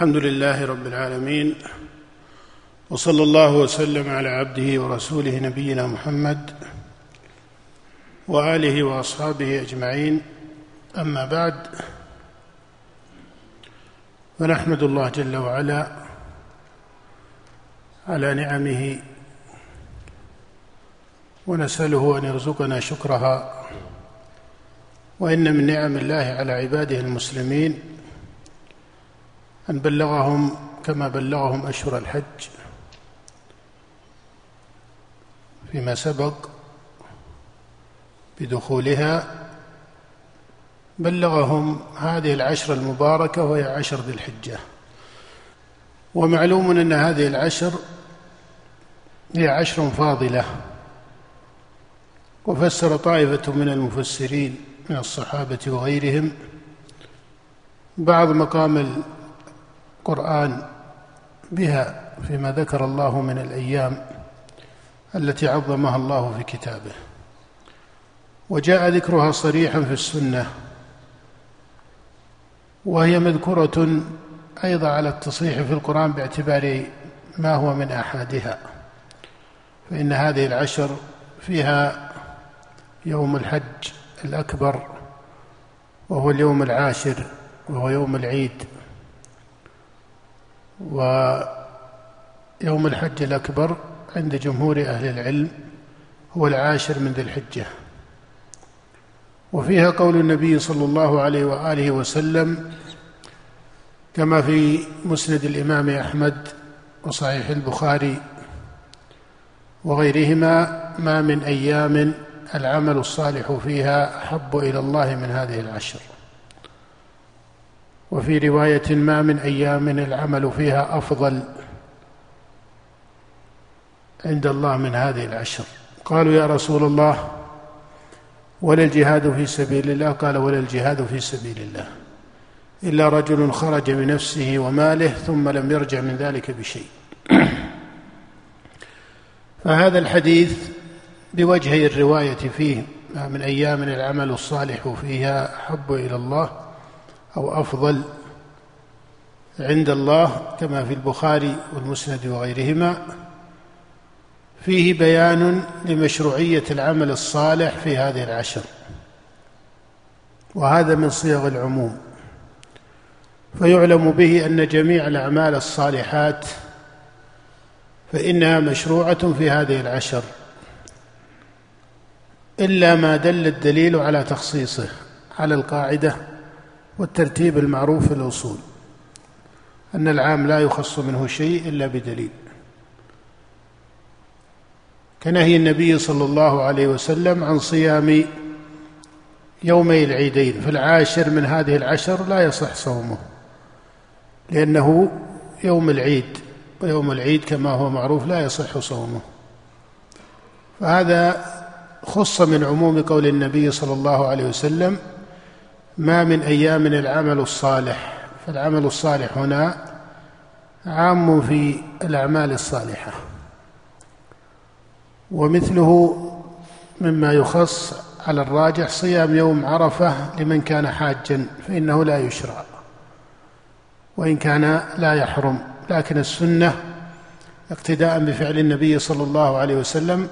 الحمد لله رب العالمين وصلى الله وسلم على عبده ورسوله نبينا محمد وآله وأصحابه أجمعين. أما بعد فنحمد الله جل وعلا على نعمه ونسأله أن يرزقنا شكرها وإن من نعم الله على عباده المسلمين. أن بلغهم كما بلغهم أشهر الحج فيما سبق بدخولها بلغهم هذه العشر المباركة وهي عشر ذي الحجة. ومعلوم أن هذه العشر هي عشر فاضلة. وفسر طائفة من المفسرين من الصحابة وغيرهم بعض مقام القرآن بها فيما ذكر الله من الأيام التي عظمها الله في كتابه. وجاء ذكرها صريحا في السنة وهي مذكورة أيضا على التصريح في القرآن باعتبار ما هو من آحادها. فإن هذه العشر فيها يوم الحج الأكبر وهو اليوم العاشر وهو يوم العيد. ويوم الحج الأكبر عند جمهور أهل العلم هو العاشر من ذي الحجة. وفيها قول النبي صلى الله عليه وآله وسلم كما في مسند الإمام أحمد وصحيح البخاري وغيرهما ما من أيام العمل الصالح فيها أحب إلى الله من هذه العشر. وفي رواية ما من أيام العمل فيها أفضل عند الله من هذه العشر. قالوا يا رسول الله ولا الجهاد في سبيل الله؟ قال ولا الجهاد في سبيل الله. إلا رجل خرج بنفسه وماله ثم لم يرجع من ذلك بشيء. فهذا الحديث بوجهي الرواية فيه ما من أيام العمل الصالح فيها احب إلى الله أو أفضل عند الله كما في البخاري والمسند وغيرهما. فيه بيان لمشروعية العمل الصالح في هذه العشر وهذا من صيغ العموم. فيعلم به أن جميع الأعمال الصالحات فإنها مشروعة في هذه العشر إلا ما دل الدليل على تخصيصه على القاعدة والترتيب المعروف في الأصول أن العام لا يخص منه شيء إلا بدليل. كنهي النبي صلى الله عليه وسلم عن صيام يومي العيدين في العاشر من هذه العشر لا يصح صومه لأنه يوم العيد ويوم العيد كما هو معروف لا يصح صومه. فهذا خص من عموم قول النبي صلى الله عليه وسلم ما من أيام العمل الصالح. فالعمل الصالح هنا عام في الأعمال الصالحة. ومثله مما يخص على الراجح صيام يوم عرفة لمن كان حاجا فإنه لا يشرع. وإن كان لا يحرم. لكن السنة اقتداء بفعل النبي صلى الله عليه وسلم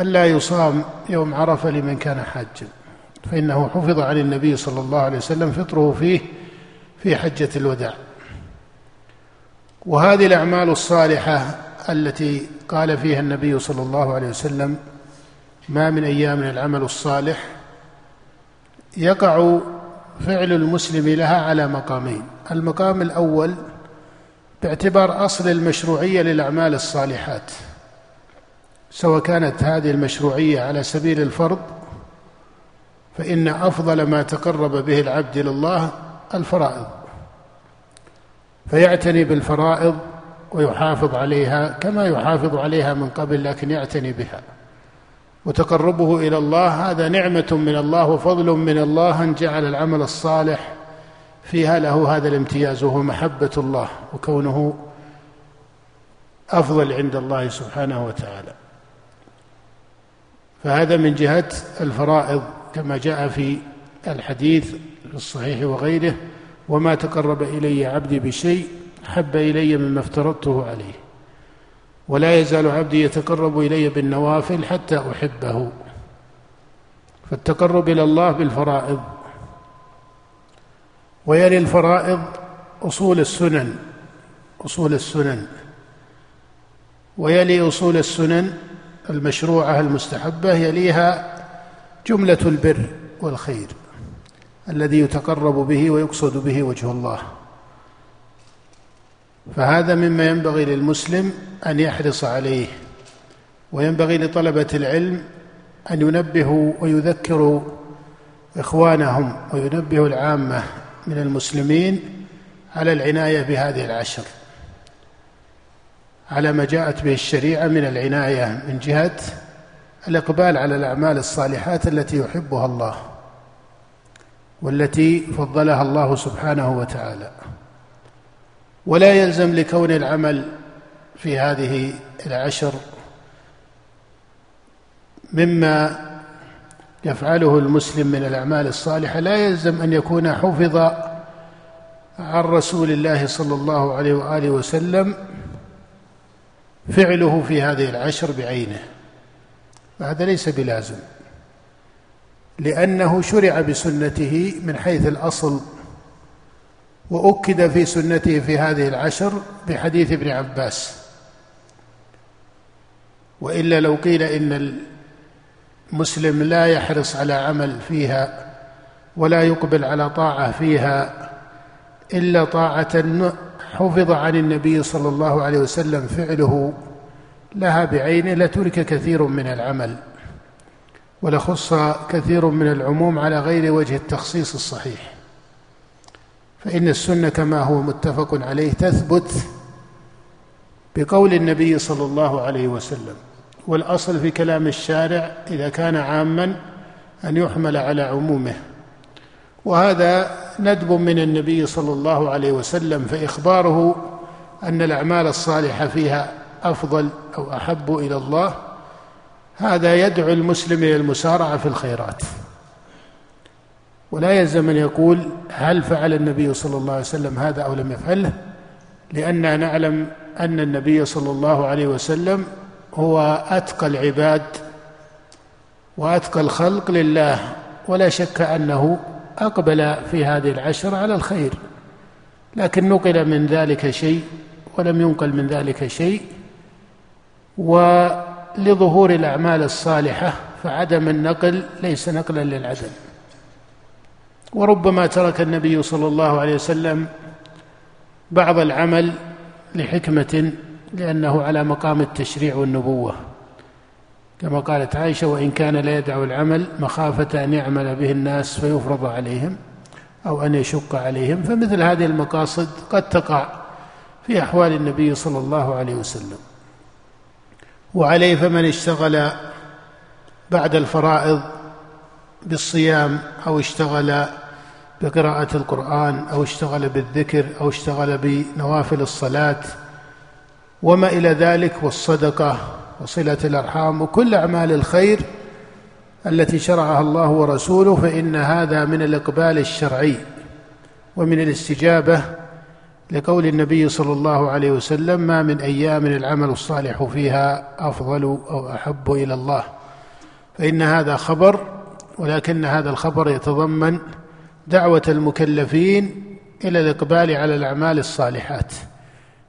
ألا يصام يوم عرفة لمن كان حاجا. فإنه حفظ عن النبي صلى الله عليه وسلم فطره فيه في حجة الوداع. وهذه الأعمال الصالحة التي قال فيها النبي صلى الله عليه وسلم ما من أيام العمل الصالح يقع فعل المسلم لها على مقامين. المقام الأول باعتبار أصل المشروعية للأعمال الصالحات سواء كانت هذه المشروعية على سبيل الفرض فإن أفضل ما تقرب به العبد إلى الله الفرائض. فيعتني بالفرائض ويحافظ عليها كما يحافظ عليها من قبل لكن يعتني بها. وتقربه إلى الله هذا نعمة من الله وفضل من الله أن جعل العمل الصالح فيها له هذا الامتياز وهو محبة الله وكونه أفضل عند الله سبحانه وتعالى. فهذا من جهة الفرائض. كما جاء في الحديث في الصحيح وغيره وما تقرب إلي عبدي بشيء احب إلي مما افترضته عليه ولا يزال عبدي يتقرب إلي بالنوافل حتى أحبه. فالتقرب إلى الله بالفرائض ويلي الفرائض أصول السنن أصول السنن ويلي أصول السنن المشروعة المستحبة يليها جملة البر والخير الذي يتقرب به ويقصد به وجه الله. فهذا مما ينبغي للمسلم أن يحرص عليه وينبغي لطلبة العلم أن ينبهوا ويذكروا إخوانهم وينبهوا العامة من المسلمين على العناية بهذه العشر. على ما جاءت به الشريعة من العناية من جهة الإقبال على الأعمال الصالحات التي يحبها الله والتي فضلها الله سبحانه وتعالى. ولا يلزم لكون العمل في هذه العشر مما يفعله المسلم من الأعمال الصالحة لا يلزم أن يكون حفظ عن رسول الله صلى الله عليه وآله وسلم فعله في هذه العشر بعينه. وهذا ليس بلازم لأنه شرع بسنته من حيث الأصل وأكد في سنته في هذه العشر بحديث ابن عباس. وإلا لو قيل إن المسلم لا يحرص على عمل فيها ولا يقبل على طاعة فيها إلا طاعة حفظ عن النبي صلى الله عليه وسلم فعله لها بعينه لترك كثير من العمل ولخص كثير من العموم على غير وجه التخصيص الصحيح. فإن السنة كما هو متفق عليه تثبت بقول النبي صلى الله عليه وسلم والأصل في كلام الشارع إذا كان عاما أن يحمل على عمومه. وهذا ندب من النبي صلى الله عليه وسلم فإخباره أن الأعمال الصالحة فيها أفضل أو أحب إلى الله هذا يدعو المسلم إلى المسارعة في الخيرات. ولا يلزم أن يقول هل فعل النبي صلى الله عليه وسلم هذا أو لم يفعله لاننا نعلم أن النبي صلى الله عليه وسلم هو أتقى العباد وأتقى الخلق لله ولا شك أنه أقبل في هذه العشر على الخير. لكن نقل من ذلك شيء ولم ينقل من ذلك شيء و لظهور الأعمال الصالحة فعدم النقل ليس نقلا للعدم. وربما ترك النبي صلى الله عليه وسلم بعض العمل لحكمة لأنه على مقام التشريع والنبوة. كما قالت عائشة وإن كان لا يدع العمل مخافة أن يعمل به الناس فيفرض عليهم أو أن يشق عليهم. فمثل هذه المقاصد قد تقع في أحوال النبي صلى الله عليه وسلم. وعليه فمن اشتغل بعد الفرائض بالصيام أو اشتغل بقراءة القرآن أو اشتغل بالذكر أو اشتغل بنوافل الصلاة وما إلى ذلك والصدقة وصلة الأرحام وكل أعمال الخير التي شرعها الله ورسوله فإن هذا من الإقبال الشرعي ومن الاستجابة لقول النبي صلى الله عليه وسلم ما من أيام العمل الصالح فيها أفضل أو أحب إلى الله. فإن هذا خبر ولكن هذا الخبر يتضمن دعوة المكلفين إلى الإقبال على الأعمال الصالحات.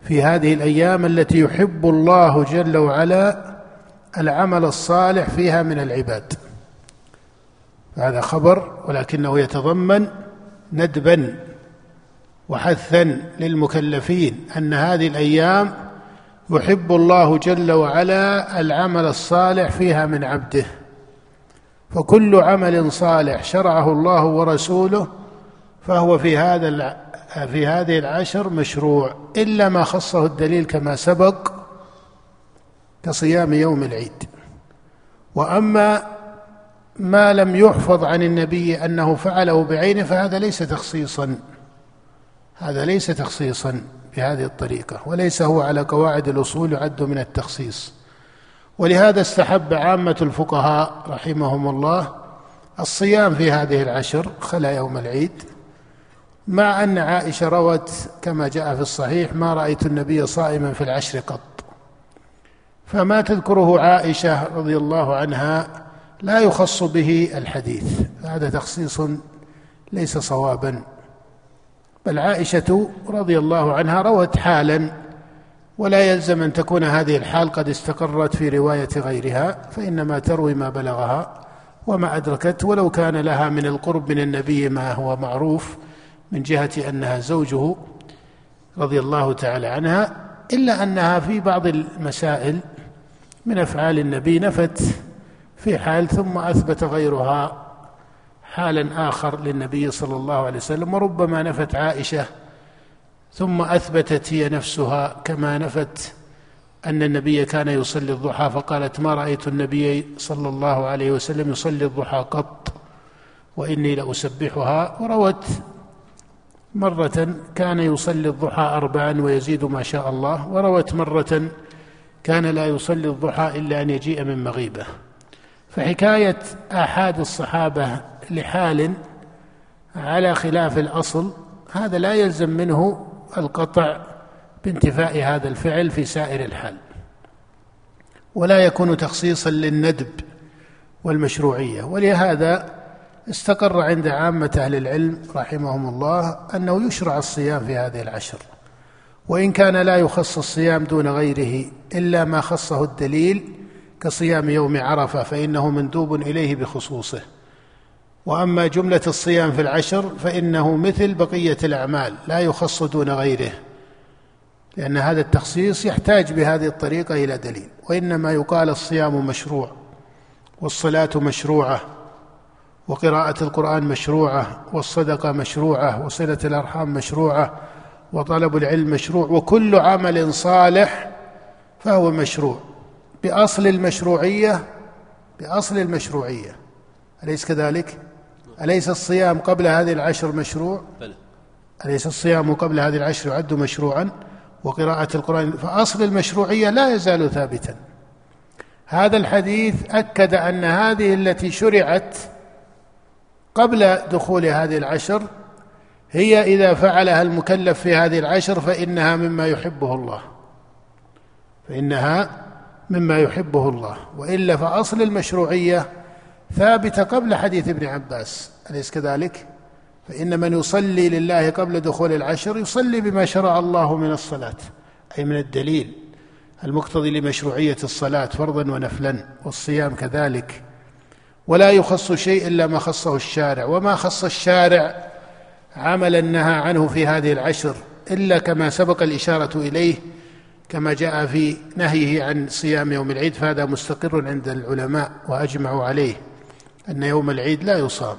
في هذه الأيام التي يحب الله جل وعلا العمل الصالح فيها من العباد. هذا خبر ولكنه يتضمن ندبا وحثا للمكلفين أن هذه الأيام يحب الله جل وعلا العمل الصالح فيها من عبده. فكل عمل صالح شرعه الله ورسوله فهو في هذا في هذه العشر مشروع إلا ما خصه الدليل كما سبق كصيام يوم العيد. وأما ما لم يحفظ عن النبي أنه فعله بعينه فهذا ليس تخصيصا. هذا ليس تخصيصا بهذه الطريقة وليس هو على قواعد الأصول يعد من التخصيص. ولهذا استحب عامة الفقهاء رحمهم الله الصيام في هذه العشر خلا يوم العيد مع أن عائشة روت كما جاء في الصحيح ما رأيت النبي صائما في العشر قط. فما تذكره عائشة رضي الله عنها لا يخص به الحديث هذا تخصيص ليس صوابا. بل عائشة رضي الله عنها روت حالا ولا يلزم أن تكون هذه الحال قد استقرت في رواية غيرها فإنما تروي ما بلغها وما أدركت ولو كان لها من القرب من النبي ما هو معروف من جهة أنها زوجه رضي الله تعالى عنها إلا أنها في بعض المسائل من أفعال النبي نفت في حال ثم أثبت غيرها حالا آخر للنبي صلى الله عليه وسلم وربما نفت عائشة ثم أثبتت هي نفسها كما نفت أن النبي كان يصلي الضحى فقالت ما رأيت النبي صلى الله عليه وسلم يصلي الضحى قط وإني لأسبحها وروت مرة كان يصلي الضحى اربعا ويزيد ما شاء الله وروت مرة كان لا يصلي الضحى إلا أن يجيء من مغيبة. فحكاية آحاد الصحابة لحال على خلاف الأصل هذا لا يلزم منه القطع بانتفاء هذا الفعل في سائر الحال. ولا يكون تخصيصا للندب والمشروعية. ولهذا استقر عند عامة أهل العلم رحمهم الله أنه يشرع الصيام في هذه العشر. وإن كان لا يخص الصيام دون غيره إلا ما خصه الدليل كصيام يوم عرفة فإنه مندوب إليه بخصوصه. وأما جملة الصيام في العشر فإنه مثل بقية الأعمال لا يخص دون غيره لأن هذا التخصيص يحتاج بهذه الطريقة إلى دليل وإنما يقال الصيام مشروع والصلاة مشروعة وقراءة القرآن مشروعة والصدقة مشروعة وصلة الأرحام مشروعة وطلب العلم مشروع وكل عمل صالح فهو مشروع بأصل المشروعية بأصل المشروعية أليس كذلك؟ أليس الصيام قبل هذه العشر مشروع؟ بلى. أليس الصيام قبل هذه العشر يعد مشروعا؟ وقراءة القرآن. فأصل المشروعية لا يزال ثابتا. هذا الحديث أكد أن هذه التي شرعت قبل دخول هذه العشر هي إذا فعلها المكلف في هذه العشر فإنها مما يحبه الله. فإنها مما يحبه الله. وإلا فأصل المشروعية ثابتة قبل حديث ابن عباس أليس كذلك؟ فإن من يصلي لله قبل دخول العشر يصلي بما شرع الله من الصلاة أي من الدليل المقتضي لمشروعية الصلاة فرضا ونفلا والصيام كذلك ولا يخص شيء إلا ما خصه الشارع وما خص الشارع عملا نهى عنه في هذه العشر إلا كما سبق الإشارة إليه كما جاء في نهيه عن صيام يوم العيد فهذا مستقر عند العلماء وأجمعوا عليه أن يوم العيد لا يصام.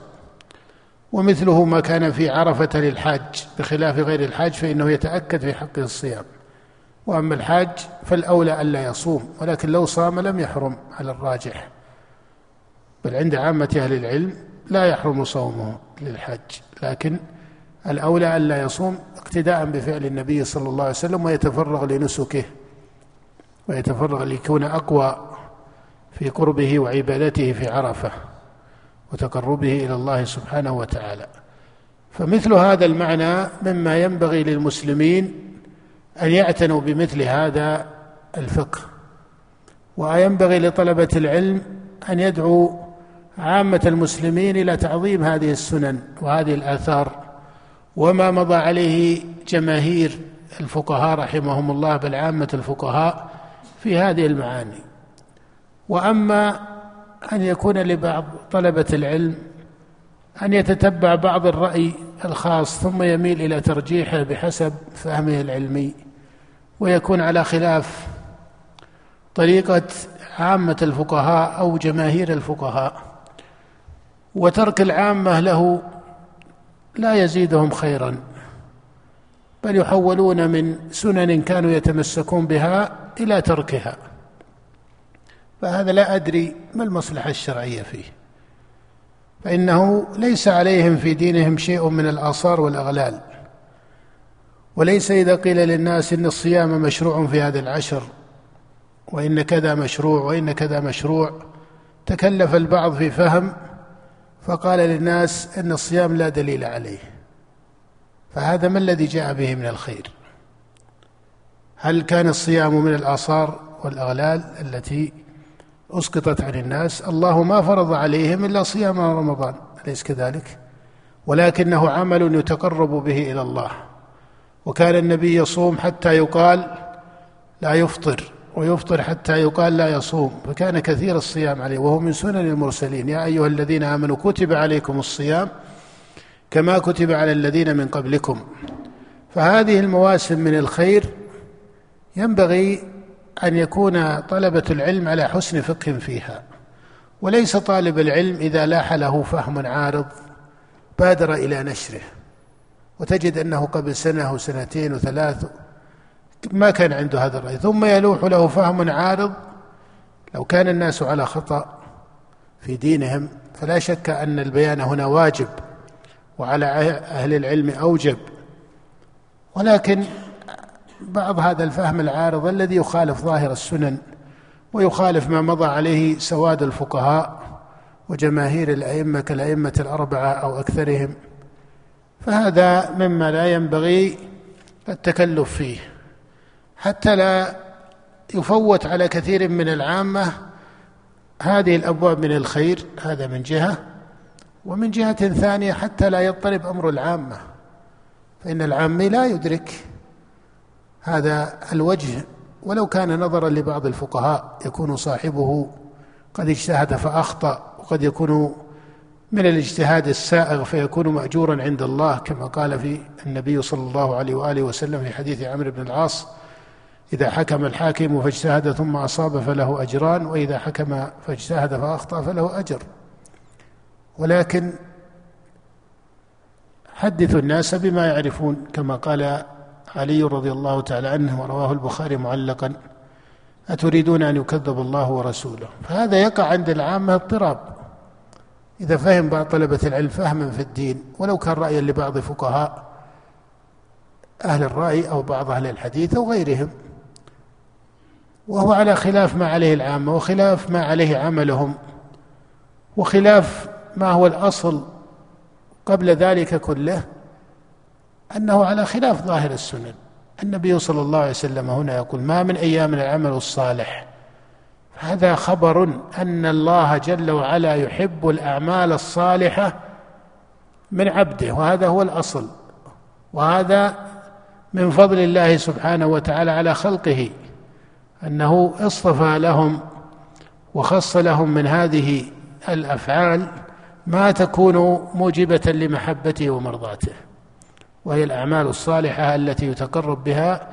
ومثله ما كان في عرفة للحاج بخلاف غير الحاج فإنه يتأكد في حقه الصيام. وأما الحاج فالأولى ألا يصوم ولكن لو صام لم يحرم على الراجح. بل عند عامة أهل العلم لا يحرم صومه للحج لكن الأولى ألا يصوم اقتداء بفعل النبي صلى الله عليه وسلم ويتفرغ لنسكه ويتفرغ ليكون أقوى في قربه وعبادته في عرفة. وتقربه إلى الله سبحانه وتعالى. فمثل هذا المعنى مما ينبغي للمسلمين أن يعتنوا بمثل هذا الفقه. وينبغي لطلبة العلم أن يدعوا عامة المسلمين إلى تعظيم هذه السنن وهذه الآثار وما مضى عليه جماهير الفقهاء رحمهم الله بل عامة الفقهاء في هذه المعاني. وأما أن يكون لبعض طلبة العلم أن يتتبع بعض الرأي الخاص ثم يميل إلى ترجيحه بحسب فهمه العلمي ويكون على خلاف طريقة عامة الفقهاء أو جماهير الفقهاء. وترك العامة له لا يزيدهم خيرا بل يحولون من سنن كانوا يتمسكون بها إلى تركها. فهذا لا أدري ما المصلحة الشرعية فيه. فإنه ليس عليهم في دينهم شيء من الآثار والأغلال. وليس إذا قيل للناس إن الصيام مشروع في هذه العشر وإن كذا مشروع وإن كذا مشروع تكلف البعض في فهم فقال للناس إن الصيام لا دليل عليه. فهذا ما الذي جاء به من الخير؟ هل كان الصيام من الآثار والأغلال التي أسقطت عن الناس الله ما فرض عليهم إلا صيام رمضان أليس كذلك؟ ولكنه عمل يتقرب به إلى الله. وكان النبي يصوم حتى يقال لا يفطر ويفطر حتى يقال لا يصوم فكان كثير الصيام عليه وهو من سنن المرسلين. يا أيها الذين آمنوا كتب عليكم الصيام كما كتب على الذين من قبلكم. فهذه المواسم من الخير ينبغي أن يكون طلبة العلم على حسن فقه فيها وليس طالب العلم إذا لاح له فهم عارض بادر إلى نشره. وتجد أنه قبل سنة وسنتين وثلاث ما كان عنده هذا الرأي. ثم يلوح له فهم عارض لو كان الناس على خطأ في دينهم فلا شك أن البيان هنا واجب وعلى أهل العلم أوجب. ولكن بعض هذا الفهم العارض الذي يخالف ظاهر السنن ويخالف ما مضى عليه سواد الفقهاء وجماهير الأئمة كالأئمة الأربعة أو أكثرهم. فهذا مما لا ينبغي التكلف فيه حتى لا يفوت على كثير من العامة هذه الأبواب من الخير هذا من جهة ومن جهة ثانية حتى لا يضطرب أمر العامة فإن العامي لا يدرك هذا الوجه ولو كان نظرا لبعض الفقهاء يكون صاحبه قد اجتهد فأخطأ وقد يكون من الاجتهاد السائغ فيكون ماجورا عند الله كما قال في النبي صلى الله عليه وآله وسلم في حديث عمرو بن العاص إذا حكم الحاكم فاجتهد ثم أصاب فله أجران وإذا حكم فاجتهد فأخطأ فله أجر. ولكن حدثوا الناس بما يعرفون كما قال علي رضي الله تعالى عنه ورواه البخاري معلقا. أتريدون أن يكذب الله ورسوله؟ فهذا يقع عند العامة اضطراب. إذا فهم بعض طلبة العلم فهما في الدين ولو كان رأيا لبعض فقهاء أهل الرأي أو بعض أهل الحديث أو غيرهم. وهو على خلاف ما عليه العامة وخلاف ما عليه عملهم وخلاف ما هو الأصل قبل ذلك كله. أنه على خلاف ظاهر السنن. النبي صلى الله عليه وسلم هنا يقول ما من أيام العمل الصالح. هذا خبر أن الله جل وعلا يحب الأعمال الصالحة من عبده وهذا هو الأصل. وهذا من فضل الله سبحانه وتعالى على خلقه أنه اصطفى لهم وخص لهم من هذه الأفعال ما تكون موجبة لمحبته ومرضاته. وهي الأعمال الصالحة التي يتقرب بها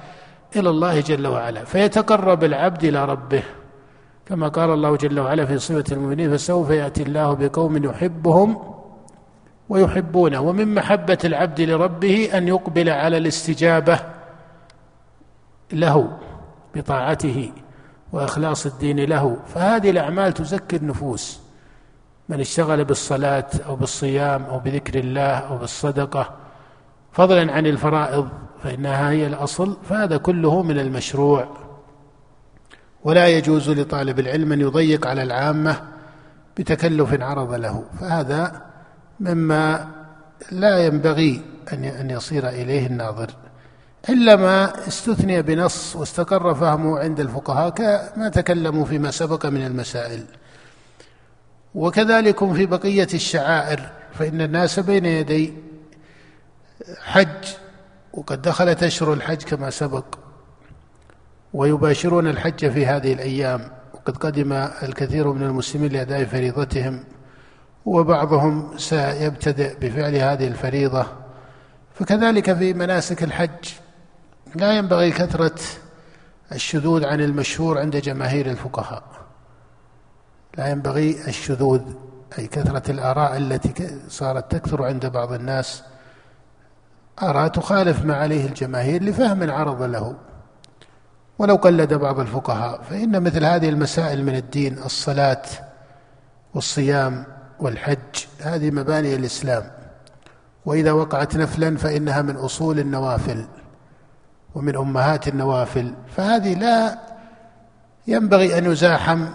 إلى الله جل وعلا. فيتقرب العبد إلى ربه. كما قال الله جل وعلا في صفة المؤمنين فسوف يأتي الله بقوم يحبهم ويحبونه. ومن محبة العبد لربه أن يقبل على الاستجابة له بطاعته وإخلاص الدين له. فهذه الأعمال تزكي النفوس. من اشتغل بالصلاة أو بالصيام أو بذكر الله أو بالصدقة فضلا عن الفرائض فإنها هي الأصل فهذا كله من المشروع. ولا يجوز لطالب العلم أن يضيق على العامة بتكلف عرض له. فهذا مما لا ينبغي أن يصير إليه الناظر. إلا ما استثني بنص واستقر فهمه عند الفقهاء كما تكلموا فيما سبق من المسائل. وكذلك في بقية الشعائر فإن الناس بين يدي حج وقد دخلت أشهر الحج كما سبق ويباشرون الحج في هذه الأيام وقد قدم الكثير من المسلمين لأداء فريضتهم وبعضهم سيبتدئ بفعل هذه الفريضة. فكذلك في مناسك الحج لا ينبغي كثرة الشذوذ عن المشهور عند جماهير الفقهاء. لا ينبغي الشذوذ أي كثرة الآراء التي صارت تكثر عند بعض الناس. آراء تخالف ما عليه الجماهير لفهم عرض له. ولو قلد بعض الفقهاء فإن مثل هذه المسائل من الدين الصلاة والصيام والحج هذه مباني الإسلام. وإذا وقعت نفلا فإنها من أصول النوافل ومن أمهات النوافل. فهذه لا ينبغي أن يزاحم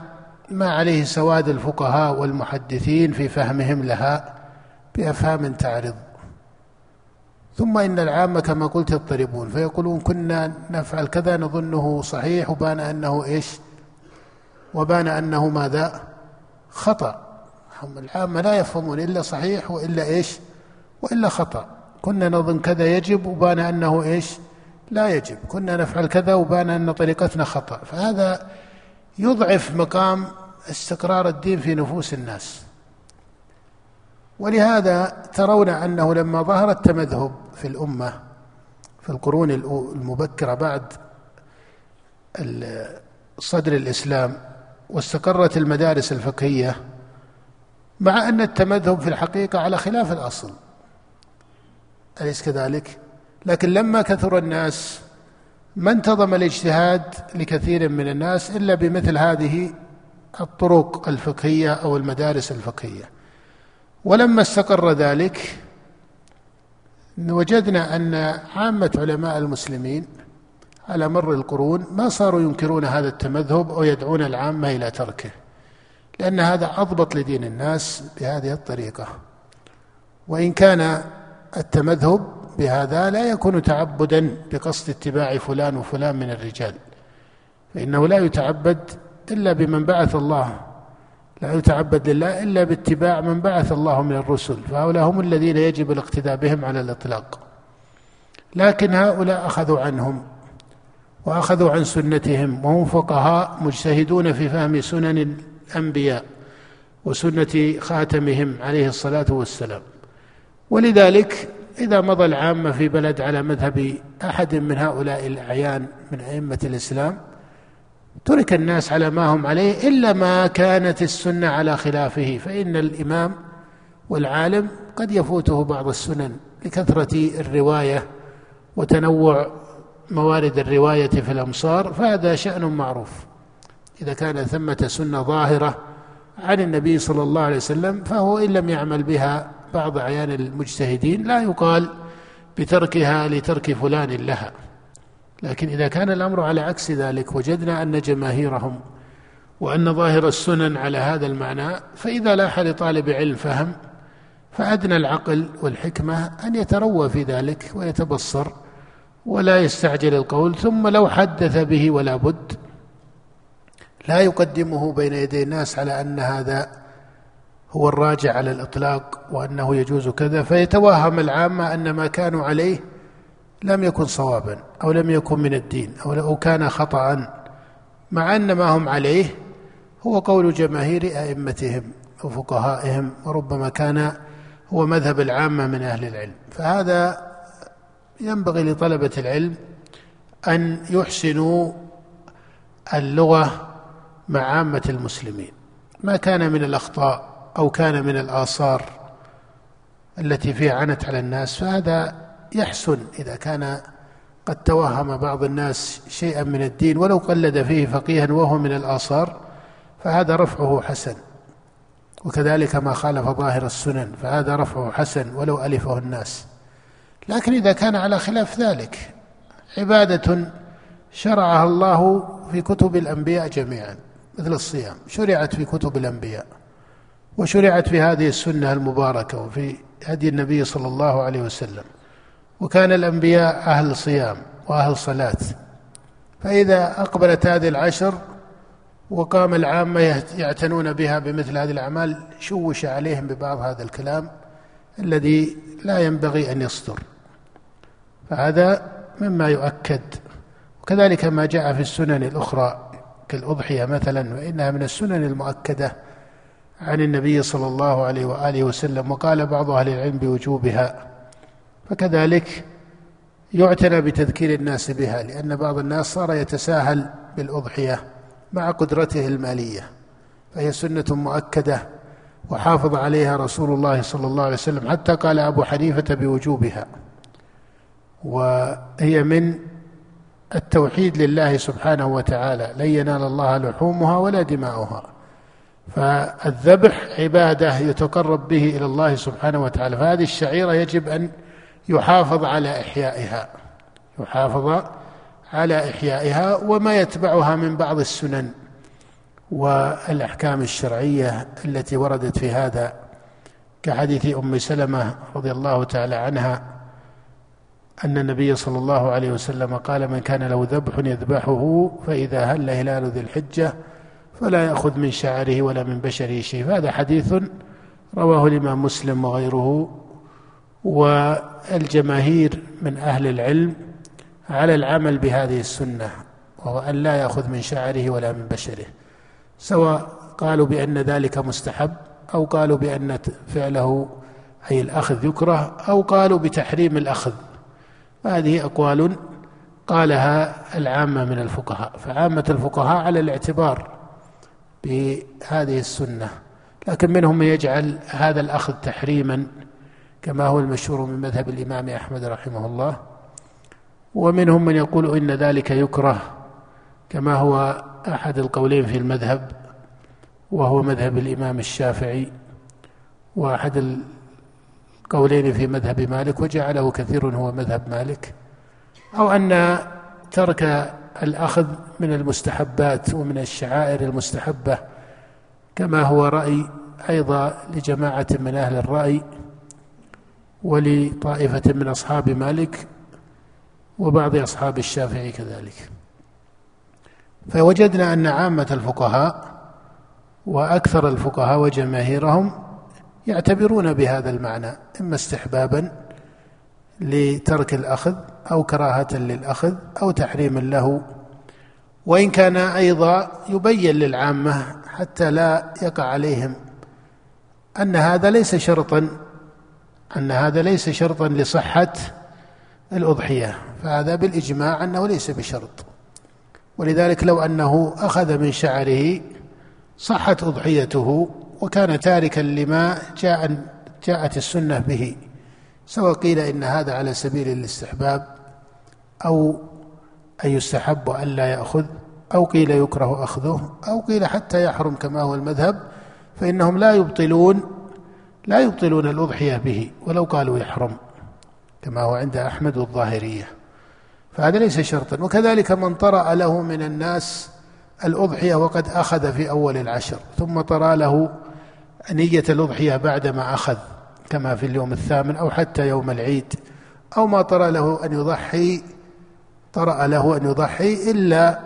ما عليه سواد الفقهاء والمحدثين في فهمهم لها بأفهام تعرض. ثم إن العامة كما قلت يضطربون فيقولون كنا نفعل كذا نظنه صحيح وبان أنه إيش؟ وبان أنه ماذا؟ خطأ. هم العامة لا يفهمون إلا صحيح وإلا إيش؟ وإلا خطأ. كنا نظن كذا يجب وبان أنه إيش؟ لا يجب. كنا نفعل كذا وبان أن طريقتنا خطأ. فهذا يضعف مقام استقرار الدين في نفوس الناس. ولهذا ترون أنه لما ظهر التمذهب في الأمة في القرون المبكرة بعد صدر الإسلام واستقرت المدارس الفقهية مع أن التمذهب في الحقيقة على خلاف الأصل أليس كذلك؟ لكن لما كثر الناس ما انتظم الاجتهاد لكثير من الناس إلا بمثل هذه الطرق الفقهية أو المدارس الفقهية. ولما استقر ذلك وجدنا أن عامة علماء المسلمين على مر القرون ما صاروا ينكرون هذا التمذهب أو يدعون العامة إلى تركه لأن هذا أضبط لدين الناس بهذه الطريقة. وإن كان التمذهب بهذا لا يكون تعبدا بقصد اتباع فلان وفلان من الرجال فإنه لا يتعبد إلا بمن بعث الله لا يتعبد لله إلا باتباع من بعث الله من الرسل فهؤلاء هم الذين يجب الاقتداء بهم على الإطلاق. لكن هؤلاء أخذوا عنهم وأخذوا عن سنتهم وهم فقهاء مجتهدون في فهم سنن الأنبياء وسنة خاتمهم عليه الصلاة والسلام. ولذلك إذا مضى العامة في بلد على مذهب أحد من هؤلاء الأعيان من أئمة الإسلام ترك الناس على ما هم عليه إلا ما كانت السنة على خلافه فإن الإمام والعالم قد يفوته بعض السنن لكثرة الرواية وتنوع موارد الرواية في الأمصار فهذا شأن معروف. إذا كان ثمة سنة ظاهرة عن النبي صلى الله عليه وسلم فهو إن لم يعمل بها بعض أعيان المجتهدين لا يقال بتركها لترك فلان لها. لكن إذا كان الأمر على عكس ذلك وجدنا أن جماهيرهم وأن ظاهر السنن على هذا المعنى فإذا لاح لطالب علم فهم فأدنى العقل والحكمة أن يتروى في ذلك ويتبصر ولا يستعجل القول ثم لو حدث به ولا بد. لا يقدمه بين يدي الناس على أن هذا هو الراجع على الإطلاق وأنه يجوز كذا فيتوهم العامة أن ما كانوا عليه لم يكن صوابا أو لم يكن من الدين أو كان خطأ مع أن ما هم عليه هو قول جماهير أئمتهم وفقهائهم وربما كان هو مذهب العامة من أهل العلم. فهذا ينبغي لطلبة العلم أن يحسنوا اللغة مع عامة المسلمين. ما كان من الأخطاء أو كان من الآثار التي فيها عنت على الناس فهذا يحسن إذا كان قد توهم بعض الناس شيئا من الدين ولو قلد فيه فقيها وهو من الآثار فهذا رفعه حسن. وكذلك ما خالف ظاهر السنن فهذا رفعه حسن ولو ألفه الناس. لكن إذا كان على خلاف ذلك عبادة شرعها الله في كتب الأنبياء جميعا مثل الصيام. شرعت في كتب الأنبياء وشرعت في هذه السنة المباركة وفي هدي النبي صلى الله عليه وسلم. وكان الأنبياء أهل صيام وأهل صلاة. فإذا أقبلت هذه العشر وقام العامة يعتنون بها بمثل هذه الأعمال شوش عليهم ببعض هذا الكلام الذي لا ينبغي أن يصدر. فهذا مما يؤكد. وكذلك ما جاء في السنن الأخرى كالأضحية مثلا وإنها من السنن المؤكدة عن النبي صلى الله عليه وآله وسلم وقال بعض أهل العلم بوجوبها فكذلك يعتنى بتذكير الناس بها لأن بعض الناس صار يتساهل بالأضحية مع قدرته المالية فهي سنة مؤكدة وحافظ عليها رسول الله صلى الله عليه وسلم حتى قال أبو حنيفة بوجوبها. وهي من التوحيد لله سبحانه وتعالى لن ينال الله لحومها ولا دماؤها. فالذبح عبادة يتقرب به إلى الله سبحانه وتعالى فهذه الشعيرة يجب أن يحافظ على إحيائها يحافظ على إحيائها وما يتبعها من بعض السنن والأحكام الشرعية التي وردت في هذا كحديث أم سلمة رضي الله تعالى عنها أن النبي صلى الله عليه وسلم قال من كان له ذبح يذبحه فإذا هل هلال ذي الحجة فلا يأخذ من شعره ولا من بشره شيء. فهذا حديث رواه الإمام مسلم وغيره والجماهير من أهل العلم على العمل بهذه السنة وهو أن لا يأخذ من شعره ولا من بشره. سواء قالوا بأن ذلك مستحب أو قالوا بأن فعله أي الأخذ يكره أو قالوا بتحريم الأخذ. هذه أقوال قالها العامة من الفقهاء. فعامة الفقهاء على الاعتبار بهذه السنة لكن منهم من يجعل هذا الأخذ تحريما كما هو المشهور من مذهب الإمام أحمد رحمه الله ومنهم من يقول إن ذلك يكره كما هو أحد القولين في المذهب وهو مذهب الإمام الشافعي وأحد القولين في مذهب مالك وجعله كثير هو مذهب مالك. أو أن ترك الأخذ من المستحبات ومن الشعائر المستحبة كما هو رأي أيضا لجماعة من أهل الرأي ولطائفة من أصحاب مالك وبعض أصحاب الشافعي كذلك. فوجدنا أن عامة الفقهاء وأكثر الفقهاء وجماهيرهم يعتبرون بهذا المعنى إما استحبابا لترك الأخذ أو كراهة للأخذ أو تحريما له وإن كان أيضا يبين للعامة حتى لا يقع عليهم أن هذا ليس شرطا أن هذا ليس شرطا لصحة الأضحية فهذا بالإجماع أنه ليس بشرط. ولذلك لو أنه أخذ من شعره صحت أضحيته وكان تاركا لما جاء جاءت السنة به سواء قيل إن هذا على سبيل الاستحباب أو أن يستحب أن لا يأخذ أو قيل يكره أخذه أو قيل حتى يحرم كما هو المذهب فإنهم لا يبطلون لا يبطلون الأضحية به ولو قالوا يحرم كما هو عند أحمد الظاهرية. فهذا ليس شرطا. وكذلك من طرأ له من الناس الأضحية وقد أخذ في أول العشر ثم طرأ له نية الأضحية بعدما أخذ كما في اليوم الثامن أو حتى يوم العيد. أو ما طرأ له أن يضحي طرأ له أن يضحي إلا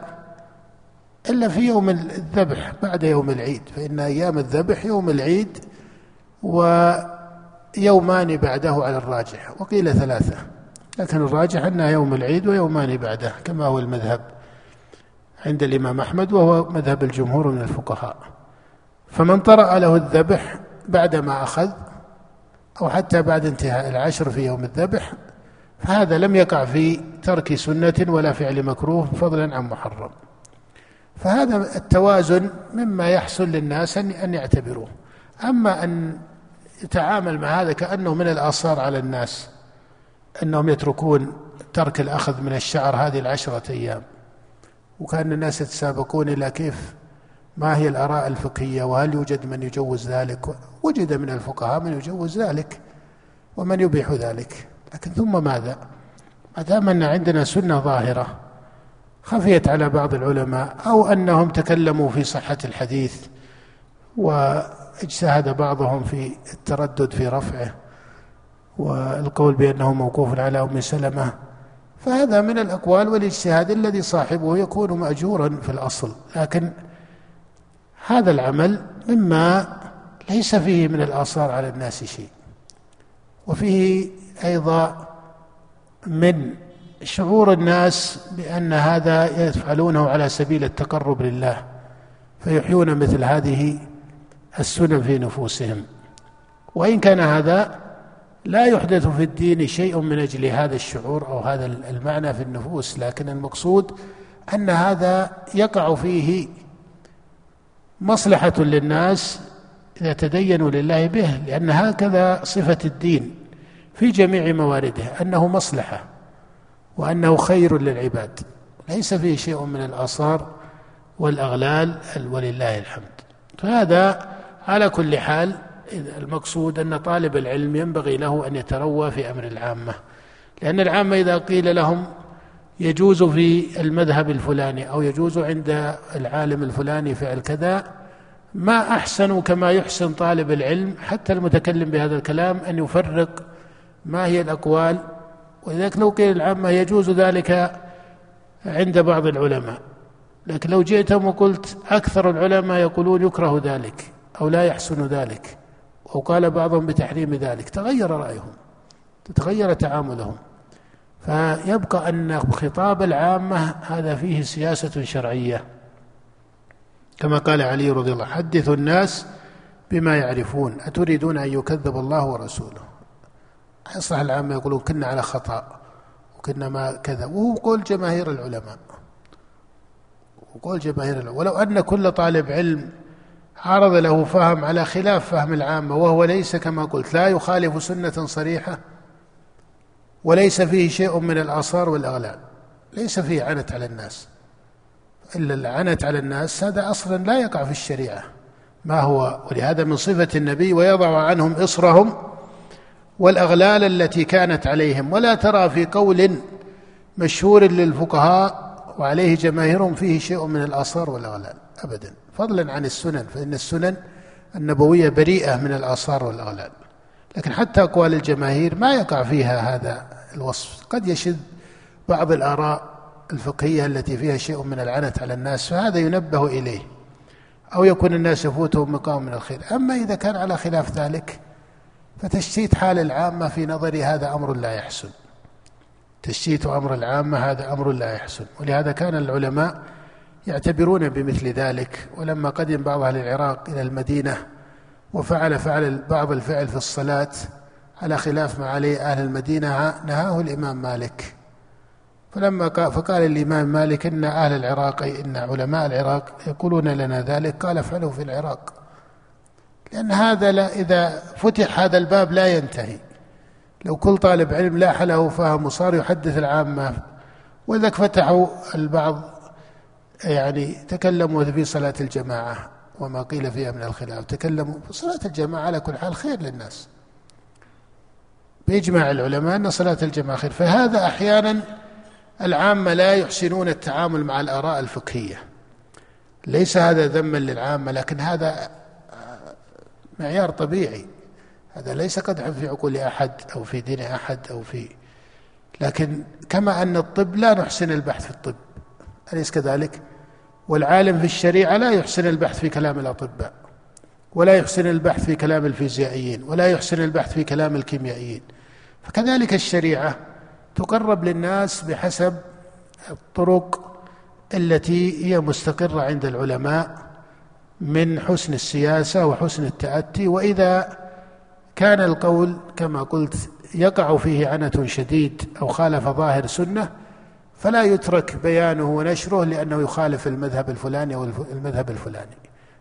إلا في يوم الذبح بعد يوم العيد. فإن أيام الذبح يوم العيد ويومان بعده على الراجح وقيل ثلاثة لكن الراجح أنها يوم العيد ويومان بعده كما هو المذهب عند الإمام أحمد وهو مذهب الجمهور من الفقهاء. فمن طرأ له الذبح بعدما أخذ أو حتى بعد انتهاء العشر في يوم الذبح فهذا لم يقع في ترك سنة ولا فعل مكروه فضلا عن محرم. فهذا التوازن مما يحصل للناس أن يعتبروه. أما أن يتعامل مع هذا كأنه من الآثار على الناس أنهم يتركون ترك الأخذ من الشعر هذه العشرة أيام. وكأن الناس يتسابقون إلى كيف ما هي الآراء الفقهية؟ وهل يوجد من يجوز ذلك؟ وجد من الفقهاء من يجوز ذلك ومن يبيح ذلك. لكن ثم ماذا؟ ما دام أن عندنا سنة ظاهرة خفيت على بعض العلماء أو أنهم تكلموا في صحة الحديث واجتهد بعضهم في التردد في رفعه والقول بأنه موقوف على أم سلمة. فهذا من الأقوال والاجتهاد الذي صاحبه يكون مأجورا في الأصل. لكن هذا العمل مما ليس فيه من الآثار على الناس شيء. وفيه أيضا من شعور الناس بأن هذا يفعلونه على سبيل التقرب لله فيحيون مثل هذه السنن في نفوسهم. وإن كان هذا لا يحدث في الدين شيء من أجل هذا الشعور أو هذا المعنى في النفوس لكن المقصود أن هذا يقع فيه مصلحة للناس إذا تدينوا لله به لأن هكذا صفة الدين في جميع موارده أنه مصلحة وأنه خير للعباد ليس فيه شيء من الآثار والأغلال ولله الحمد. فهذا على كل حال المقصود أن طالب العلم ينبغي له أن يتروى في أمر العامة لأن العامة إذا قيل لهم يجوز في المذهب الفلاني أو يجوز عند العالم الفلاني فعل كذا ما أحسن كما يحسن طالب العلم حتى المتكلم بهذا الكلام أن يفرق ما هي الأقوال. ولذلك لو قيل العامة يجوز ذلك عند بعض العلماء لكن لو جئتم وقلت أكثر العلماء يقولون يكره ذلك. أو لا يحسن ذلك. أو قال بعضهم بتحريم ذلك. تغير رأيهم. تتغير تعاملهم. فيبقى أن خطاب العامة هذا فيه سياسة شرعية. كما قال علي رضي الله حدثوا الناس بما يعرفون. أتريدون أن يكذب الله ورسوله؟ يصلح العامة يقولون كنا على خطأ وكنا ما كذا وهو قول جماهير العلماء. وقول جماهير العلماء. ولو أن كل طالب علم عرض له فهم على خلاف فهم العامة وهو ليس كما قلت لا يخالف سنة صريحة وليس فيه شيء من الآثار والأغلال ليس فيه عنت على الناس. إلا العنت على الناس هذا أصلا لا يقع في الشريعة. ما هو؟ ولهذا من صفة النبي ويضع عنهم إصرهم والأغلال التي كانت عليهم. ولا ترى في قول مشهور للفقهاء وعليه جماهيرهم فيه شيء من الآثار والأغلال أبدا. فضلا عن السنن فإن السنن النبوية بريئة من الآثار والأغلال. لكن حتى أقوال الجماهير ما يقع فيها هذا الوصف. قد يشذ بعض الآراء الفقهية التي فيها شيء من العنت على الناس فهذا ينبه إليه. أو يكون الناس يفوتهم مقام من الخير. أما إذا كان على خلاف ذلك فتشتيت حال العامة في نظري هذا أمر لا يحسن. تشتيت أمر العامة هذا أمر لا يحسن. ولهذا كان العلماء يعتبرون بمثل ذلك. ولما قدم بعض أهل العراق إلى المدينة وفعل فعل بعض الفعل في الصلاة على خلاف ما عليه أهل المدينة نهاه الإمام مالك. فلما قال فقال الإمام مالك إن أهل العراق إن علماء العراق يقولون لنا ذلك. قال افعلوا في العراق. لأن هذا لا إذا فتح هذا الباب لا ينتهي. لو كل طالب علم لاح له فهم وصار يحدث العامة. وذاك فتحوا البعض يعني تكلموا في صلاة الجماعة وما قيل فيها من الخلاف. تكلموا في صلاة الجماعة على كل حال خير للناس. بإجماع العلماء أن صلاة الجماعة خير. فهذا أحيانا العامة لا يحسنون التعامل مع الآراء الفقهية. ليس هذا ذما للعامة لكن هذا معيار طبيعي. هذا ليس قدحا في عقول أحد أو في دين أحد أو في لكن كما أن الطب لا نحسن البحث في الطب. أليس كذلك؟ والعالم في الشريعة لا يحسن البحث في كلام الأطباء ولا يحسن البحث في كلام الفيزيائيين ولا يحسن البحث في كلام الكيميائيين فكذلك الشريعة تقرب للناس بحسب الطرق التي هي مستقرة عند العلماء من حسن السياسة وحسن التأتي وإذا كان القول كما قلت يقع فيه عنة شديد أو خالف ظاهر سنة فلا يترك بيانه ونشره لأنه يخالف المذهب الفلاني أو المذهب الفلاني.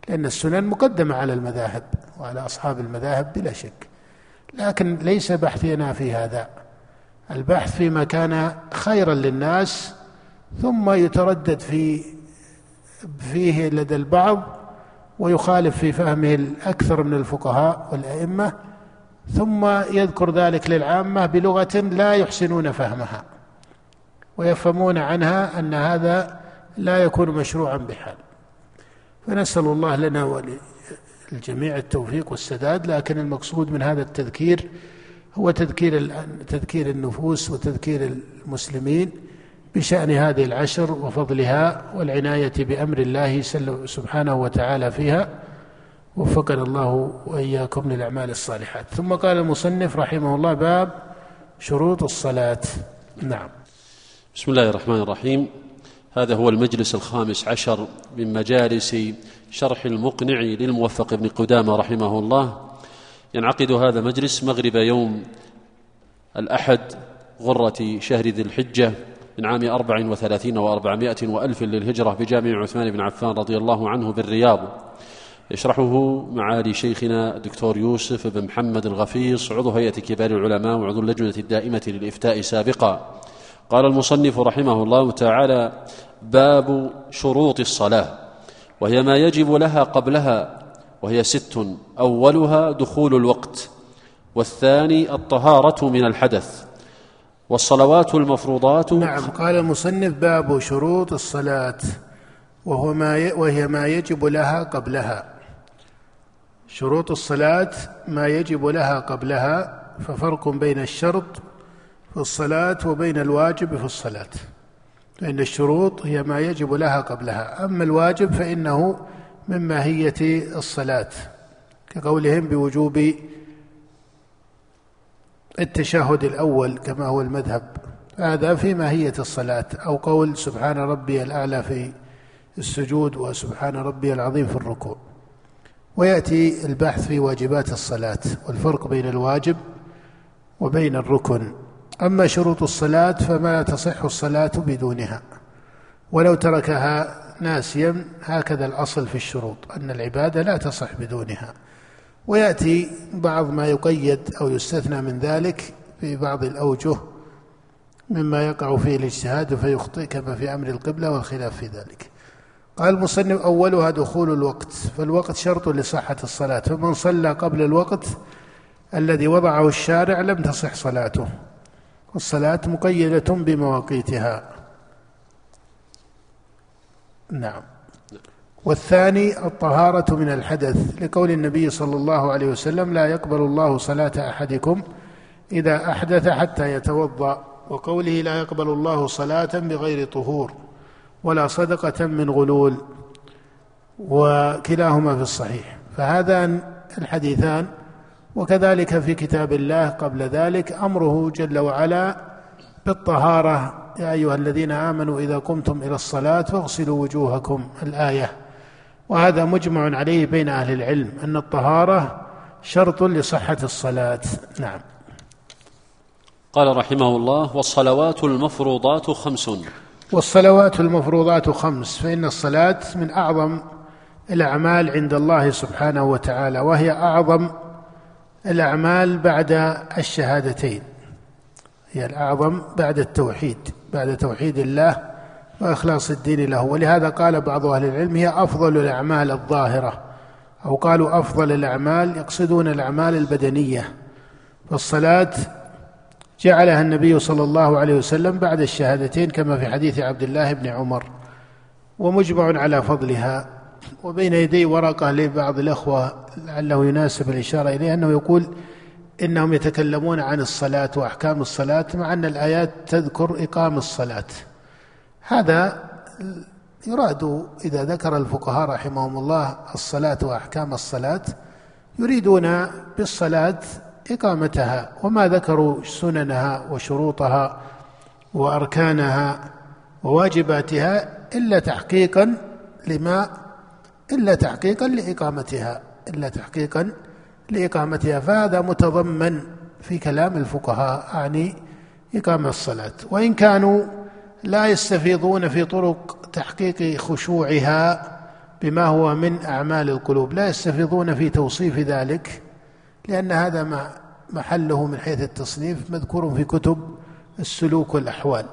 لأن السنن مقدمة على المذاهب وعلى أصحاب المذاهب بلا شك. لكن ليس بحثنا في هذا. البحث فيما كان خيرا للناس ثم يتردد في فيه لدى البعض ويخالف في فهمه الأكثر من الفقهاء والأئمة ثم يذكر ذلك للعامة بلغة لا يحسنون فهمها. ويفهمون عنها أن هذا لا يكون مشروعا بحال. فنسأل الله لنا وللجميع التوفيق والسداد لكن المقصود من هذا التذكير هو تذكير تذكير النفوس وتذكير المسلمين بشأن هذه العشر وفضلها والعناية بأمر الله سبحانه وتعالى فيها. وفقنا الله وإياكم للأعمال الصالحات. ثم قال المصنف رحمه الله باب شروط الصلاة. نعم. بسم الله الرحمن الرحيم. هذا هو المجلس الخامس عشر من مجالس شرح المقنع للموفق بن قدامة رحمه الله. ينعقد هذا المجلس مغرب يوم الأحد غرة شهر ذي الحجة من عام أربع وثلاثين وأربعمائة وألف للهجرة بجامع عثمان بن عفان رضي الله عنه بالرياض. يشرحه معالي شيخنا الدكتور يوسف بن محمد الغفيص عضو هيئة كبار العلماء وعضو اللجنة الدائمة للإفتاء سابقا. قال المصنف رحمه الله تعالى باب شروط الصلاة وهي ما يجب لها قبلها وهي ست أولها دخول الوقت والثاني الطهارة من الحدث والصلوات المفروضات نعم قال المصنف باب شروط الصلاة وهو ما وهي ما يجب لها قبلها. شروط الصلاة ما يجب لها قبلها ففرق بين الشرط في الصلاة وبين الواجب في الصلاة فإن الشروط هي ما يجب لها قبلها. أما الواجب فإنه من ماهية الصلاة كقولهم بوجوب التشهد الأول كما هو المذهب. هذا في ماهية الصلاة أو قول سبحان ربي الأعلى في السجود وسبحان ربي العظيم في الركوع. ويأتي البحث في واجبات الصلاة والفرق بين الواجب وبين الركن. أما شروط الصلاة فما تصح الصلاة بدونها. ولو تركها ناسيا هكذا الأصل في الشروط أن العبادة لا تصح بدونها. ويأتي بعض ما يقيد أو يستثنى من ذلك في بعض الأوجه مما يقع فيه الاجتهاد فيخطئ كما في أمر القبلة والخلاف في ذلك. قال المصنف أولها دخول الوقت فالوقت شرط لصحة الصلاة. فمن صلى قبل الوقت الذي وضعه الشارع لم تصح صلاته. والصلاة مقيدة بمواقيتها. نعم. والثاني الطهارة من الحدث لقول النبي صلى الله عليه وسلم لا يقبل الله صلاة أحدكم إذا أحدث حتى يتوضأ. وقوله لا يقبل الله صلاة بغير طهور ولا صدقة من غلول. وكلاهما في الصحيح. فهذان الحديثان وكذلك في كتاب الله قبل ذلك أمره جل وعلا بالطهارة. يا أيها الذين آمنوا إذا قمتم إلى الصلاة فاغسلوا وجوهكم. الآية. وهذا مجمع عليه بين أهل العلم أن الطهارة شرط لصحة الصلاة. نعم. قال رحمه الله والصلوات المفروضات خمس. والصلوات المفروضات خمس. فإن الصلاة من أعظم الأعمال عند الله سبحانه وتعالى وهي أعظم الأعمال بعد الشهادتين. هي الأعظم بعد التوحيد بعد توحيد الله وإخلاص الدين له. ولهذا قال بعض أهل العلم هي أفضل الأعمال الظاهرة. أو قالوا أفضل الأعمال يقصدون الأعمال البدنية. فالصلاة جعلها النبي صلى الله عليه وسلم بعد الشهادتين كما في حديث عبد الله بن عمر. ومجمع على فضلها. وبين يدي ورقة لبعض الأخوة لعله يناسب الإشارة إليه أنه يقول إنهم يتكلمون عن الصلاة وأحكام الصلاة مع أن الآيات تذكر إقام الصلاة. هذا يراد إذا ذكر الفقهاء رحمهم الله الصلاة وأحكام الصلاة يريدون بالصلاة إقامتها وما ذكروا سننها وشروطها وأركانها وواجباتها إلا تحقيقا لما إلا تحقيقا لإقامتها. إلا تحقيقا لإقامتها. فهذا متضمن في كلام الفقهاء أعني إقامة الصلاة. وإن كانوا لا يستفيضون في طرق تحقيق خشوعها بما هو من أعمال القلوب لا يستفيضون في توصيف ذلك لأن هذا ما محله من حيث التصنيف مذكور في كتب السلوك والأحوال.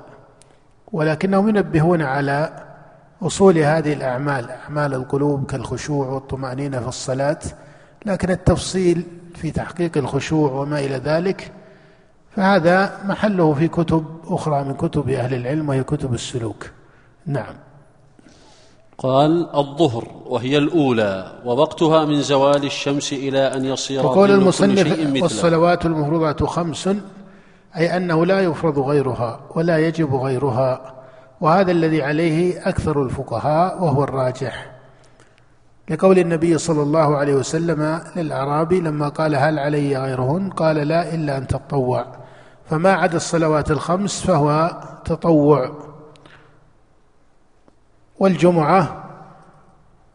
ولكنهم ينبهون على أصول هذه الأعمال أعمال القلوب كالخشوع والطمأنينة في الصلاة لكن التفصيل في تحقيق الخشوع وما إلى ذلك فهذا محله في كتب أخرى من كتب أهل العلم وهي كتب السلوك. نعم. قال الظهر وهي الأولى ووقتها من زوال الشمس إلى أن يصير وقول المصنف والصلوات المفروضات خمس أي أنه لا يفرض غيرها ولا يجب غيرها. وهذا الذي عليه أكثر الفقهاء وهو الراجح. لقول النبي صلى الله عليه وسلم للأعرابي لما قال هل علي غيرهن قال لا إلا أن تطوع. فما عدا الصلوات الخمس فهو تطوع. والجمعة